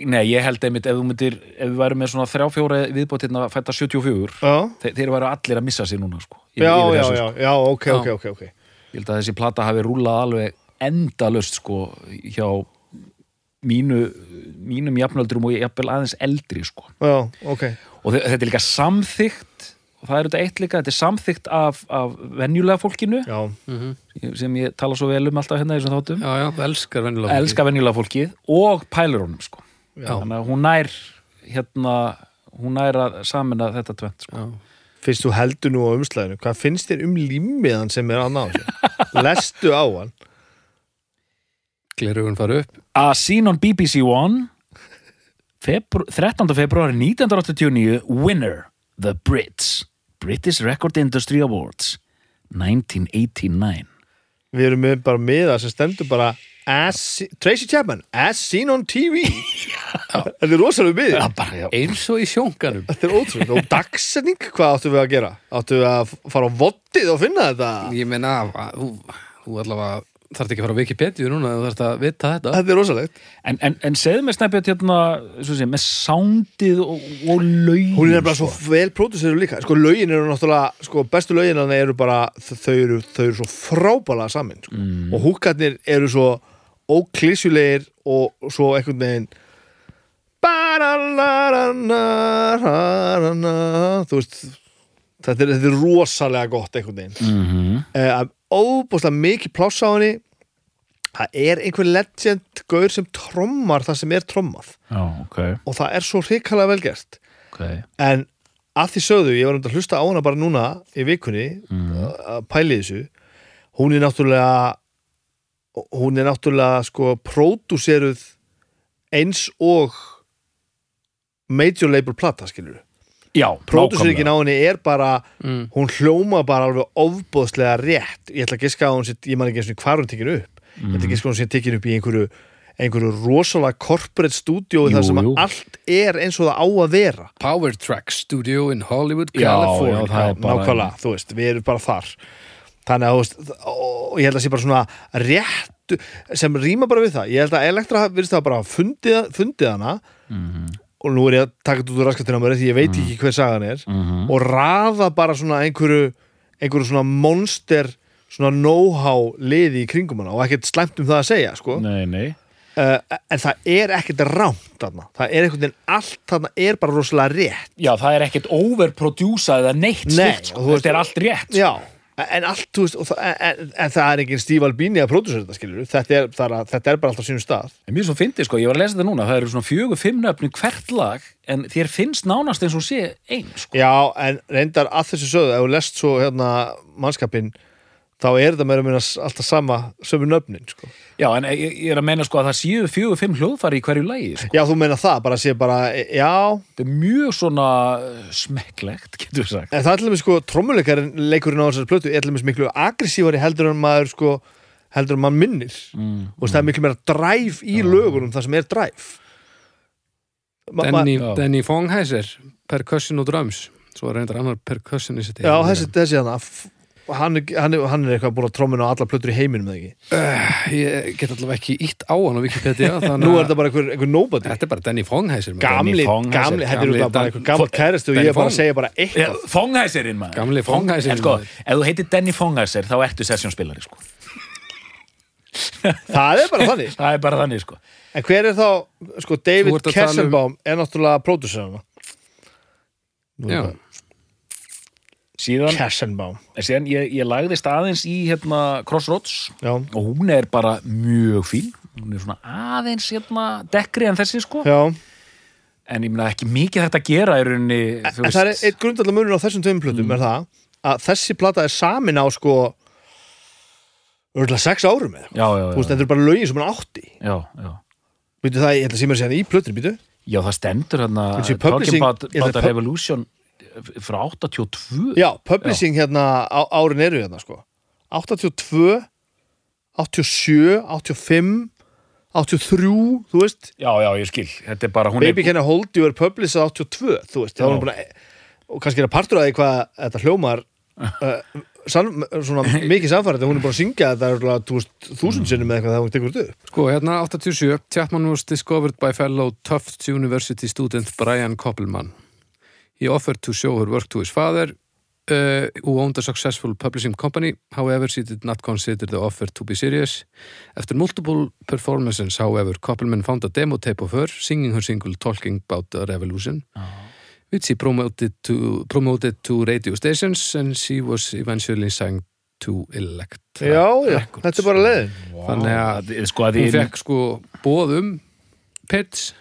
nei, ég held einmitt ef þú myndir, ef við værum með svona þrjá fjóra viðbót hérna að fætta 74 Já, þeir, þeir væru allir að missa sig núna sko, yfir- já, yfir já, þessu, já, sko. já, ok, Já. ok, ok, ok ég held að þessi plata hafi rúlað alveg endalust sko hjá mínu, mínum jafnöldurum og jafnvel aðeins eldri sko Já, ok og þe- þetta er líka samþykkt og það er þetta eitt líka, þetta er samþykkt af, af venjulega fólkinu Já, sem ég tala svo vel um alltaf hérna í þessum þáttum já, já, elskar venjulega fólkið. elska venjulega fólkið og pælurunum sko. Já. þannig að hún nær hérna, hún nær að samina þetta tvent sko. Já. fyrst þú heldur nú á umslæðinu hvað finnst þér um límiðan sem er að ná sér lestu á hann Glerugun fara upp A Scene on BBC One febru 13. februari 1989 Winner, The Brits British Record Industry Awards 1989 við erum með bara miða sem stendur bara as, Tracy Chapman, as seen on TV þetta er rosalega miði Já, bara, já. Eins og í sjónganum þetta er ótrúlega og dagsetning, hvað áttu við að gera? Áttu við að fara á vottið og finna þetta? Ég meina, þú, þú allavega þarft ekki að fara á Wikipedia núna þú þarft að vita þetta þetta er rosalegt En, en, en segðu mér snæpjött hérna svo sé, með soundið og, og lögin hún er bara svo vel pródusseru líka sko lögin eru náttúrulega, sko bestu lögin þannig eru bara, þau eru, þau eru svo frábælega saman sko. og húkarnir eru svo óklísjulegir og svo einhvern veginn Ba-da-la-la-la-la-la. þú veist þetta er, þetta er rosalega gott einhvern veginn mm -hmm. uh, óbúslega mikið pláss á henni. Það er einhver legend gaur sem trommar það sem er trommað. Já, ok, og það er svo hrikalega vel gert. Ok. En að því sögðu, ég var um að hlusta á hana bara núna í vikunni Mhm. að pæli þessu. Hún er náttúrulega hún er náttúrulega sko pródúseruð eins og major label plata skilur Já, pródúseringin á henni er bara mm. hún hljóma bara alveg ofbóðslega rétt. Ég ætla að giska að hún sé, ég man ekki eins og hvar hún tekinu upp. Ég ætla að giska að hún sé tekinu upp í einhverju einhverju rosalega corporate stúdíói Jú, þar sem jú. allt er eins og það á að vera. Power Track Studio in Hollywood, Já, California. já, nákvæmlega, þú veist, við erum bara þar. Þannig að, þú veist, og ég held að sé bara svona réttu sem rýma bara við það, ég held að Elektra virðist það bara fundið, fundið hana. Mhm. Og nú er ég að taka þetta út úr raskatina mér því ég veit ekki hver sagan er Mhm. og raða bara svona einhverju einhverju svona monster svona know-how liði í kringum hana og ekkert slæmt um það að segja sko. Nei, nei uh, en það er ekkert rámt þarna, það er einhvern veginn allt þarna er bara rosalega rétt Já, það er ekkert overproducað eða neitt Nei, slíkt, sko. Þetta er allt rétt sko. Já, en allt, þú veist, og það, en, en það er engin Steve Albini að pródusera þetta, skilur þetta er, það þetta er bara alltaf sínum stað En mér svo fyndi, sko, ég var að lesa þetta núna Það eru svona fjögur, fimm nöfni hvert lag En þér finnst nánast eins og sé ein sko. Já, en reyndar að þessu sögðu, ef þú lest svo hérna mannskapin þá er þetta meira meina alltaf sama sömu nöfnin sko. Já, en ég, ég er að meina sko að það séu fjögur, fimm hljóðfæri í hverju lagi sko. já, þú meina það, bara sé bara já, Þetta er mjög svona uh, smekklegt, getur við sagt en það er til dæmis sko trommuleikarinn leikurinn á þessari plötu er til dæmis miklu aggressívari heldur en maður sko heldur en maður minnir mm. og það er miklu meira dræf í lögunum það sem er dræf Danny. Danny Fongheiser percussion og drums svo er reyndar annar percussionist já, þessi, þessi hana f- hann, hann, hann er eitthvað búin að trommina á alla plötur í heiminum eða ekki? Uh, ég get allavega ekki ítt á hann á Wikipedia þannig nú er þetta bara einhver, einhver nobody. Þetta er bara Danny Fongheiser gamli, gamli, þetta er bara einhver gammal kæristu og ég er bara að segja bara eitthvað. Fonghæserinn maður. Gamli Fonghæserinn, En sko, ef þú heitir Danny Fonghæser þá ertu sessjónspilari sko. það er bara þannig. Það er bara þannig sko. en hver er þá, sko, David tala um- er náttúrulega pródusserana já, Síðan, síðan ég, ég lagðist aðeins í hérna, Crossroads já, og hún er bara mjög fín. Hún er svona aðeins hérna, dekkri en þessi sko. Já. En ég meina ekki mikið þetta að gera í rauninni þú en það er eitt grundallar munur á þessum tveim plötum er það að þessi plata er samin á sko örgulega sex árum eða eitthvað. já, já, þú veist, já, þetta er bara lögin sem hann átti. Já, já. Býtu það, ég held að sé mér að segja í plötur, býtu já, það stendur hérna Talking publishing- about, about það a Revolution frá 82 Já, publishing hérna á, árin eru hérna sko. 82 87, 85 83, þú veist. Já, já, ég skil, þetta er bara hún Baby er, Can I Hold You er publishað 82 þú veist, er Já. að og kannski er að partur að því hvað þetta hljómar uh, sann, svona mikið samfærið hún er búin að syngja þetta örugglega, þú veist, þúsund sinnum með eitthvað þegar hún tekur þetta upp. Sko hérna 87 Chapman was discovered by fellow Tufts University student Brian Koppelman he offered to show her work to his father uh, who owned a successful publishing company. However she did not consider the offer to be serious. After multiple performances however Koppelman found a demo tape of her singing her single Talking About a Revolution which he promoted to, promoted to radio stations and she was eventually signed to Electra Já, já, Records. þetta er bara leiðin þannig að sko að hún fekk sko bóðum Pits,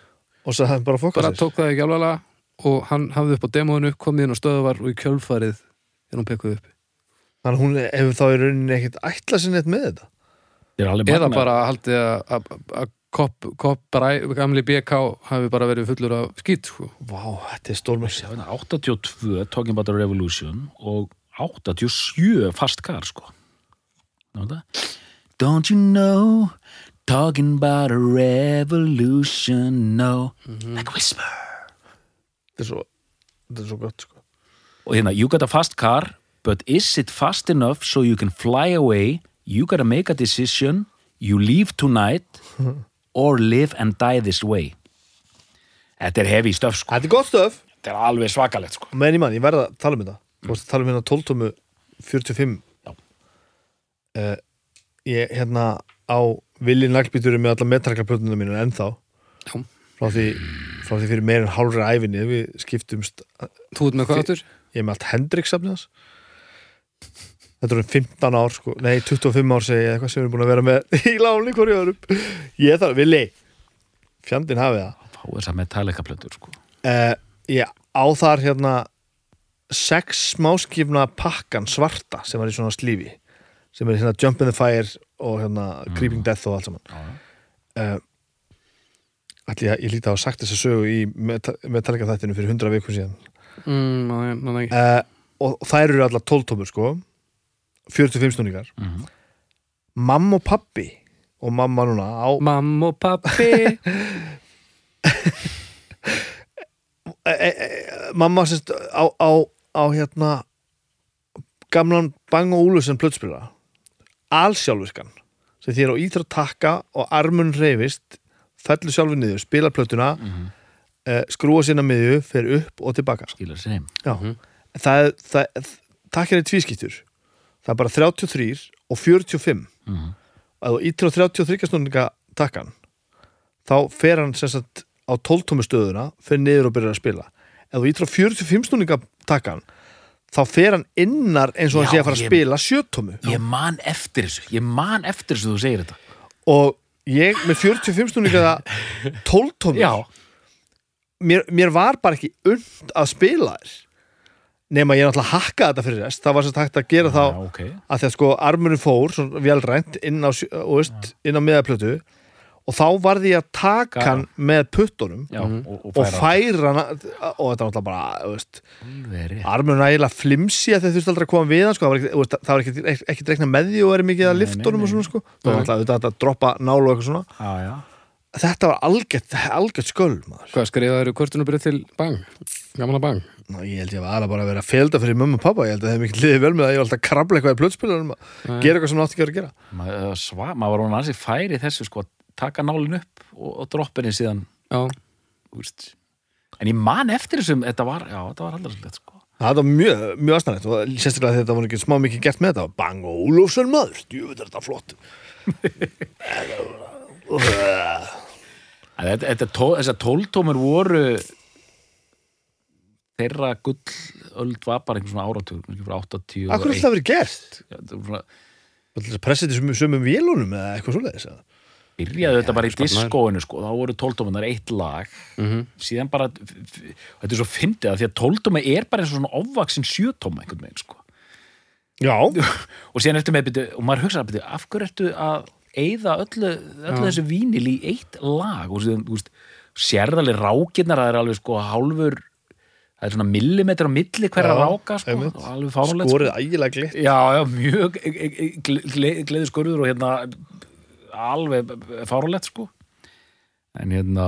og bara tók það ekki alvarlega og hann hafði upp á demóinu, komið inn á stöðuvar og í kjölfarið er hún pekkuð upp. Þannig að hún hefur þá í rauninni ekkert ætlað sér neitt með þetta? Er alveg eða bara haldið að- að að kopp, kopp bræ, gamli BK hafi bara verið fullur af skýt sko. Vá, þetta er stórmess Já, 82 Talking About a Revolution og 87 Fast Car sko? Don't you know Talking about a revolution No. Like a whisper þetta er svo, þetta er svo gott sko. Og hérna, you got a fast car But is it fast enough so you can fly away? You gotta make a decision. You leave tonight Or live and die this way. Þetta er hefi stöf sko. Þetta er gott stöf Þetta er alveg svakalegt sko. Menn í mann, ég verða að tala um þetta. Þú veist að tala um hérna 12 tómu 45 Já. uh, ég hérna á vilji naglbíturum með alla metraklaplötunum mínu ennþá. Já. frá því, frá því fyrir meira en hálfri æfinni við skiptumst Þú ert með hvað áttur? ég er með allt Hendrix safnið hans. Þetta eru 15 ár sko, nei 25 ár segi ég eitthvað sem við erum búin að vera með í láni hverju öðrum ég þarf, villi fjandinn hafið það. Fá þess að Metallica plötur sko. Uh, ég á þar hérna sex smáskifna pakkan svarta sem var í svona slífi sem er hérna Jump in the Fire og hérna Creeping Death og allt saman. Já, já. uh, Ætli ég, ég líti að hafa sagt þessa sögu í Meta- Metallica þættinu fyrir 100 vikum síðan. Mm, ná, ná, ná, uh, og, þær eru allar 12 tómur sko 45 snúningar. Mhm. mamma og pappi og mamma núna á Mamma og pappi e, e, e, mamma sérst á, á, á hérna gamlan Bang og Úlusen plötspila allsjálfiskan sem þér á íþra takka og armun reyfist fellur sjálfur niður, spila plötuna Mhm. uh, skrúa sinna miðju, fer upp og tilbaka. Skilar sér heim. Já, það, það, takk er tvískiptur. Það er bara 33 og 45 Mhm. að þú ítir á 33 snúninga takkan þá fer hann sem sagt á 12 tómi stöðuna fer niður og byrjar að spila. Ef þú ítir á 45 snúninga takkan þá fer hann innar eins og hann Já, sé að fara að ég- spila sjötómu. Ég man eftir þessu, ég man eftir þessu þú segir þetta. Og ég með 45 snúninga 12 tómi Já, mér, mér var bara ekki und að spila þér nema ég náttúrulega hakkaði þetta fyrir rest. Það var sem hægt að gera þá Já, ok. að því að sko armurinn fór svona velrænt inn á, inn á miðaplötu og þá varði ég að taka Já. hann með puttunum Já, og, og og færa. hann og þetta var náttúrulega bara armurinn ægilega flimsi að þau þurfti aldrei að koma við hann sko. það var ekki, það var dreikna með því og er mikið að liftunum og svona sko. það var alltaf þetta að droppa nálu og eitthvað svona Já, já. þetta var algjört, algjört sköld maður. Hvað skrifaður eru kvörtunubrið til bang? Gamla bang? Ná, ég held ég var aðra bara að vera að felda fyrir mömmu og pappa ég held að það hef mikið liðið vel með það ég var alltaf að krabla eitthvað í plötspilunum að gera eitthvað sem nátti ekki að vera að gera Maður var hún færi í þessu sko, að taka nálinn upp og, og droppinni síðan Já, þú veist. en ég man eftir þessum þetta var, já, þetta var aldrei svolítið sko. það var mjög, mjög aðstæðanlegt og sérstaklega þetta var ekki smá mikið gert með þetta bang og Úlfsson maður, djúvitt er þetta flott En þetta, þetta tó, þessar tóltómur voru þeirra gull öld var bara einhvern svona áratug kannski frá 80 og Akkur þetta verið gert? Var svona- pressið til sömum vélunum eða eitthvað svoleiðis? eða? Byrjaði þetta bara í diskóinu sko, þá voru tóltómunar eitt lag. Mhm. síðan bara þetta er svo fyndið að því að tóltóma er bara eins og svona ofvaksin sjötóma einhvern veginn sko. Já, og síðan ertu með og maður hugsa byrju, af hverju ertu að eyða öllu, öllu þessu vínil í eitt lag? Og síðan, þú veist, sérðaleg rákirnar, það er alveg sko hálfur það er svona millimetr á milli hverja ráka sko, alveg sko. skorið ægilega glitt. Já, já, mjög gleði gle, skurður og hérna alveg fáránlegt sko. En hérna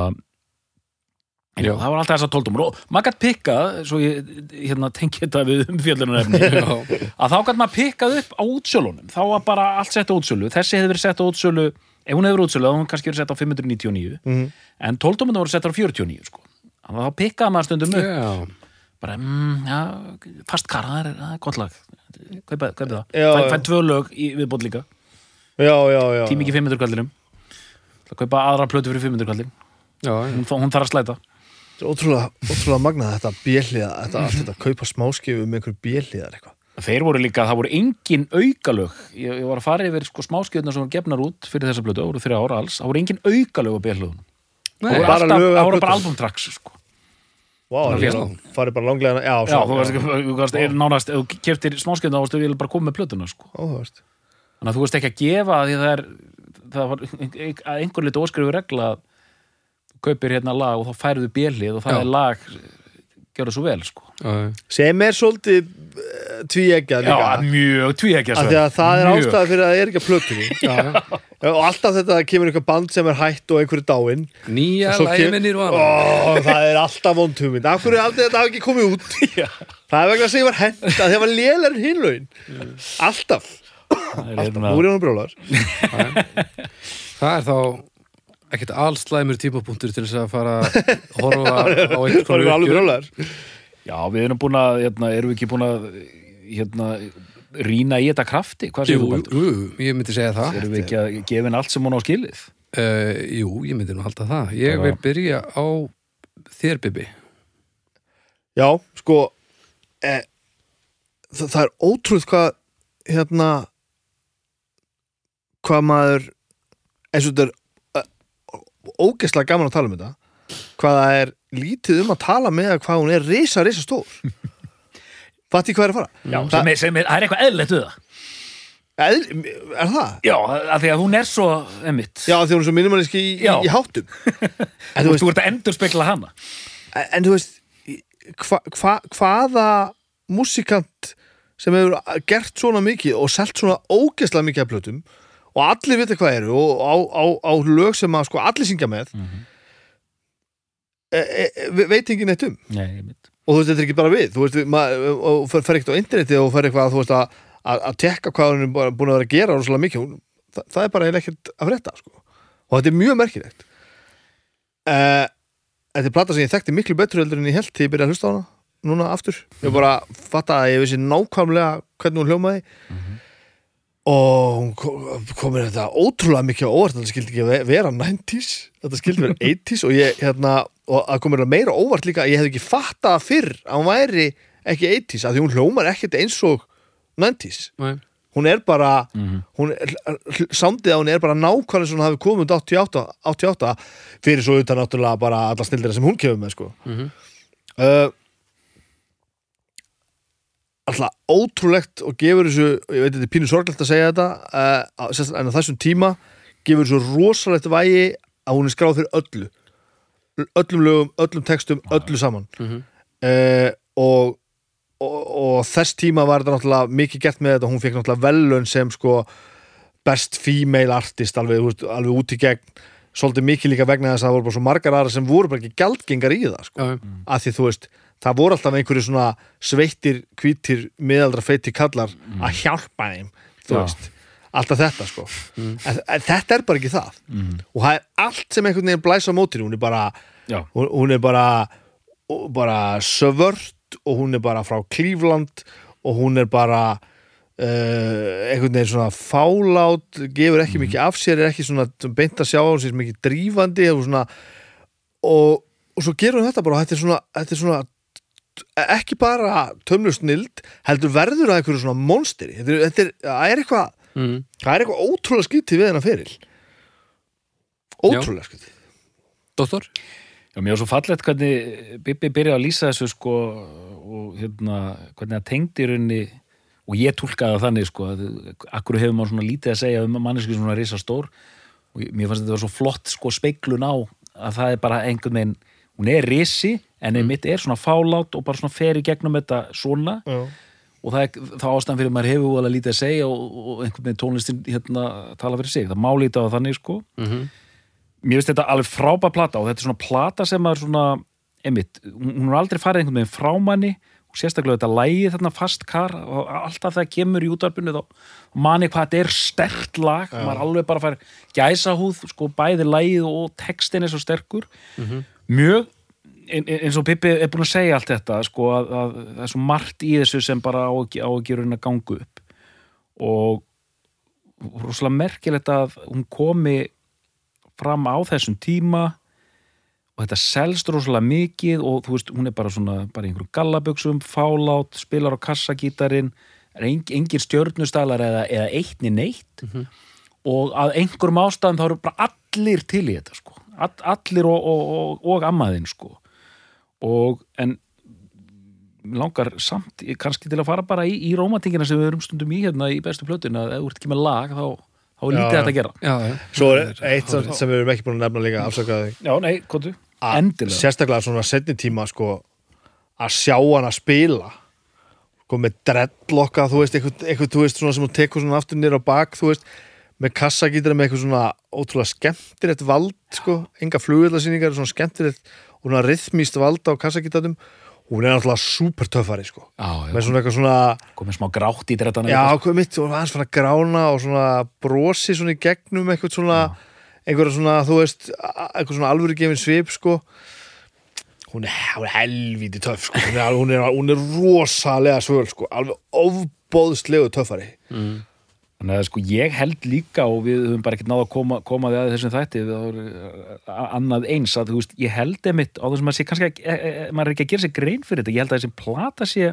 en já, það var alltaf þess að tóltumur og maður gætt pikkað, svo ég hérna tengi þetta við umfjöldunarefni að þá gætt maður pikkað upp á útsölunum. Þá var bara allt sett á útsölu. Þessi hefði verið sett á útsölu ef hún hefði verið útsölu þá hefði hún kannski verið sett á 599 Mhm. en 12 voru sett á 49 sko. Þá pikkaði maður stundum upp. Já. bara, mm, já, fast kara það er, gott lag. Kaupið kaupi það, Já, fæ, já. fæ tvö lög í viðbót líka, Já, já, já tími ekki 500 kallinum það kaupa aðra plötu fyrir 500 kallin já, hún, hún þarf að slæta Ótrúlega, ótrúlega magnað þetta bjélliða þetta, allt þetta kaupa smáskifu með einhver bjélliðar eitthvað þeir voru líka, það voru engin aukalög ég, ég var að fara yfir sko, smáskjöðuna sem voru gefnar út fyrir þessa plötu, það voru þrjá ára alls það voru engin aukalög á björlöðun Nei, það voru bara bara plötum. albumtracks sko. Já. það farið bara langlega Já, þú veist, nánast ef þú keftir smáskjöðuna, þá varstu eiginlega bara koma með plötuna sko. Áhugavert. Þannig að þú veist ekki að gefa því að það er það var einhver litur óskrifu regla að þú kaupir hérna lag og þá færðu björlið og það Já. er lag gjörðu svo vel sko. já, Sem er svolítið uh, tvíeggjað líka. Já, mjög tvíækja af því að það er ástæða fyrir að það er ekki að já. og alltaf þetta að kemur einhver band sem er hætt og einhverju dáinn Nýja Og með nýrvana Ó, það er alltaf vond hugmynd af hverju er aldrei þetta hafi ekki komið út? Já. það er vegna að segja var hent að það var lélar hinlaun alltaf, Það er alltaf, nú er hann brjólar. Það er þá ekkert allslæmur tímapunktur til þess að fara að horfa á einhvers það konar er alveg uppgjör. brjólar. Já, við erum búin að, hérna, erum við ekki búin að hérna, rýna í þetta krafti, hvað séu þú jú, ég myndi segja það. Erum við ekki að gefa henni allt sem hún á skilið? uh, Jú, ég myndi nú halda það. Ég Bara- vil byrja á þér, Bibi. Já, sko e, það, það er ótrúð hvað hérna hvað maður eins og þetta er ógeðslega gaman að tala um þetta hvað það er lítið um að tala með hvað hún er risa, risa stór Fatti hvað er að fara? Já, sem er, sem er, það er eitthvað eðlilegt við það. Eð, er það? Já, af því að hún er svo, emitt. Já, því hún er svo minimalíski í, í, í háttum en, þú, þú veist, þú ert að endur spekla hana. en þú veist hva, hva, hvaða músikant sem hefur gert svona mikið og selt svona ógeðslega mikið af plötum og allir vita hvað eru og á, á, á lög sem að sko allir syngja með Mhm. e, e, e, veit enginn eitt um. Nei, og þú veist, þetta er ekki bara við. Þú veist, og fer, ekkert á interneti og fer eitthvað þú veist, að, að, að tekka hvað hún er búin að vera að gera rosalega mikið. Hún, það, það er bara eiginlega ekkert að frétta sko. og þetta er mjög merkilegt. Uh, Þetta er plata sem ég þekkti miklu betur heldur en ég held þegar ég byrjaði að hlusta á hana núna aftur, ég bara fatta að ég vissi nákvæmlega hvernig hún hljómaði og hún kom- komir þetta ótrúlega mikið á óvart þetta skildi ekki ve- vera 90s þetta skildi vera 80s og ég hérna og að komir það meira óvart líka ég hefði ekki fattað fyrr að hún væri ekki 80s að því hún hljómar ekkert eins og 90s Nei. hún er bara Mhm. hún er, sándið að hún er bara nákvæmlega sem hún hafi komið út 88, 88 fyrir svo utan náttúrulega bara alla snildina sem hún kemur með sko Mhm. uh, alltaf ótrúlegt og gefur þessu, ég veit þetta er pínu sorglegt að segja þetta uh, en á þessum tíma gefur þessu rosalegt vægi að hún er skráð fyrir öllu. Öllum lögum, öllum textum, öllu saman. Mhm. uh, og, og, og þess tíma var þetta náttúrulega mikið gert með þetta, hún fekk náttúrulega velun sem sko best female artist alveg, veist, alveg út í gegn. Svolítið mikið líka vegna þess að það voru bara svo margar aðra sem voru bara ekki gjaldgengar í það sko. Já, að því þú veist, það voru alltaf einhverju svona sveittir, hvítir miðaldra feiti kallar að hjálpa þeim þú Já. veist, alltaf þetta sko. En, en þetta er bara ekki það. Og það er allt sem einhvern veginn blæsa á mótinu, hún er bara hún, hún er bara bara sövört og hún er bara frá Cleveland og hún er bara uh, einhvern veginn svona fálát gefur ekki mikið af sér er ekki svona beint að sjá á sér mikið drífandi og svona. Og, og svo gerur hún þetta bara og þetta er svona, þetta er svona ekki bara tömlu snild heldur verður að einhverju svona monsteri. Þetta er, þetta er, það er eitthvað mm. það er eitthvað ótrúlega skytið við hennar feril. Ótrúlega skytið Dóttor? Já, mér var svo fallegt hvernig Bibi byrjaði að lýsa þessu sko og hérna, hvernig það tengdi í rauninni og ég túlkaði það þannig sko að akkur hefur maður svona lítið að segja um manneski svona risa stór og mér fannst þetta var svo flott sko speiklun á að það er bara einhvern veginn hún er risi en einmitt er svona fálát og bara svona fer í gegnum þetta svona. Já. og það er þá ástæðan fyrir að maður hefur alveg lítið að segja og, og einhvern veginn tónlistin hérna tala fyrir sig, það má lítið á þannig sko. Mm mér finnst þetta alveg frábær plata og þetta er svona plata sem er svona einmitt, hún er aldrei farið einhvern veginn frá manni og sérstaklega þetta lægi þarna fast kar og alltaf það kemur í útvarpinu þá manni hvað þetta er stert lag. Maður alveg bara fær gæsa húð sko bæði lægið og textin er svo sterkur. Mjög ein- ein- eins og Pippi er búin að segja allt þetta sko að, að það er svo margt í þessu sem bara á á ekki raun að ganga upp. Og rosalega merkilegt að hún komi fram á þessum tíma og þetta selst rosalega mikið og þú veist, hún er bara svona bara einhverjum gallaböksum, fálát, spilar á kassagítarinn, er eng, engin stjörnustælar eða, eða eittni neitt. Og að einhverjum ástæðum þá eru bara allir til í þetta sko, All, allir og, og, og, og ammaðinn sko. Og en langar samt kannski til að fara bara í, í rómatingina sem við erum stundum í hérna í bestu plötun að ef þú ert ekki með lag þá, þá er lítið þetta að gera. Já, já. Svo er eitt sem sem við erum ekki búin að nefna líka afsakaði Já, nei, kontu, endilega. sérstaklega svona setni tíma sko að sjá hann að spila. Sko með dreadlocka þú veist, eitthvað, eitthvað þú veist svona sem hún tekur svona aftur nýr á bak þú veist, með kassagítar með eitthvað svona ótrúlega skemmtilegt vald sko, enga flugvillasýningar svona skemmtilegt og svona rithmíst vald á kassagítarum hún er náttúrulega super töffari sko með svona eitthvað svona komið smá grátt í drettana Já, hvað mitt, og hans fann að grána og svona brosi svona í gegnum eitthvað svona, einhverja svona, þú veist eitthvað svona alvöru gefin svip, sko. Hún er, hún er helvíti töff, sko, hún er, hún er, hún er rosalega svöl, sko, alveg ofbóðslegu töffari Þannig að sko ég held líka og við höfum bara ekkert náða að koma, koma því að þessum þætti við áður, annað eins að þú veist, ég held emitt á þessum að sé kannski ekki, e, e, maður er ekki að gera sér grein fyrir þetta, ég held að þessi plata sé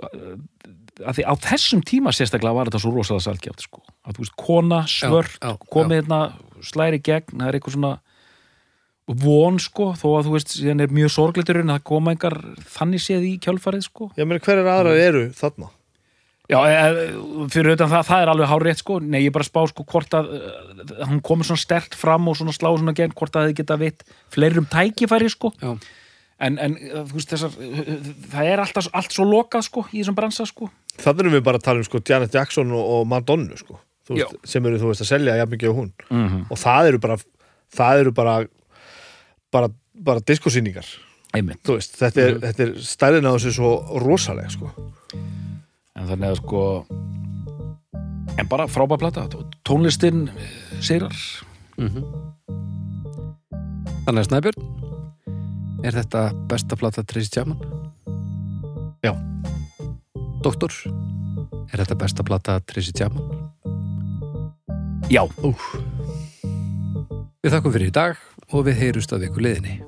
að því á þessum tíma sérstaklega var þetta svo rosalega salgjátt sko, að þú veist, kona, svört Já, já, komið hérna, slæri gegn það er eitthvað svona von sko, þó að þú veist, síðan er mjög sorgliturinn að koma engar þannig séð í kjálfarið sko. Ég meina, Já, e, fyrir auðvitað það, það er alveg hárétt sko, nei ég bara spá sko hvort að uh, hún komur svona stert fram og svona slá svona gegn, hvort að þið geta vitt fleirum tækifæri sko. Já. en, en þú veist þessar það er alltaf, allt svo lokað sko í þessum bransa sko. Þannig erum við bara að tala um sko Janet Jackson og, og Madonna, sko veist, sem eru, þú veist, að selja jafn mikið á hún. Mm -hmm. og það eru bara það eru bara bara, bara diskosýningar. Þetta er, þetta er stærðin á þessu svo rosalega, sko en þannig að sko en bara frábæð plata tónlistin eh, sigrar Þannig að Snæbjörn Er þetta besta plata Tracy Chapman? Já. Doktor Er þetta besta plata Tracy Chapman? Já, Úf. Við þakkum fyrir í dag og við heyrust að viku liðinni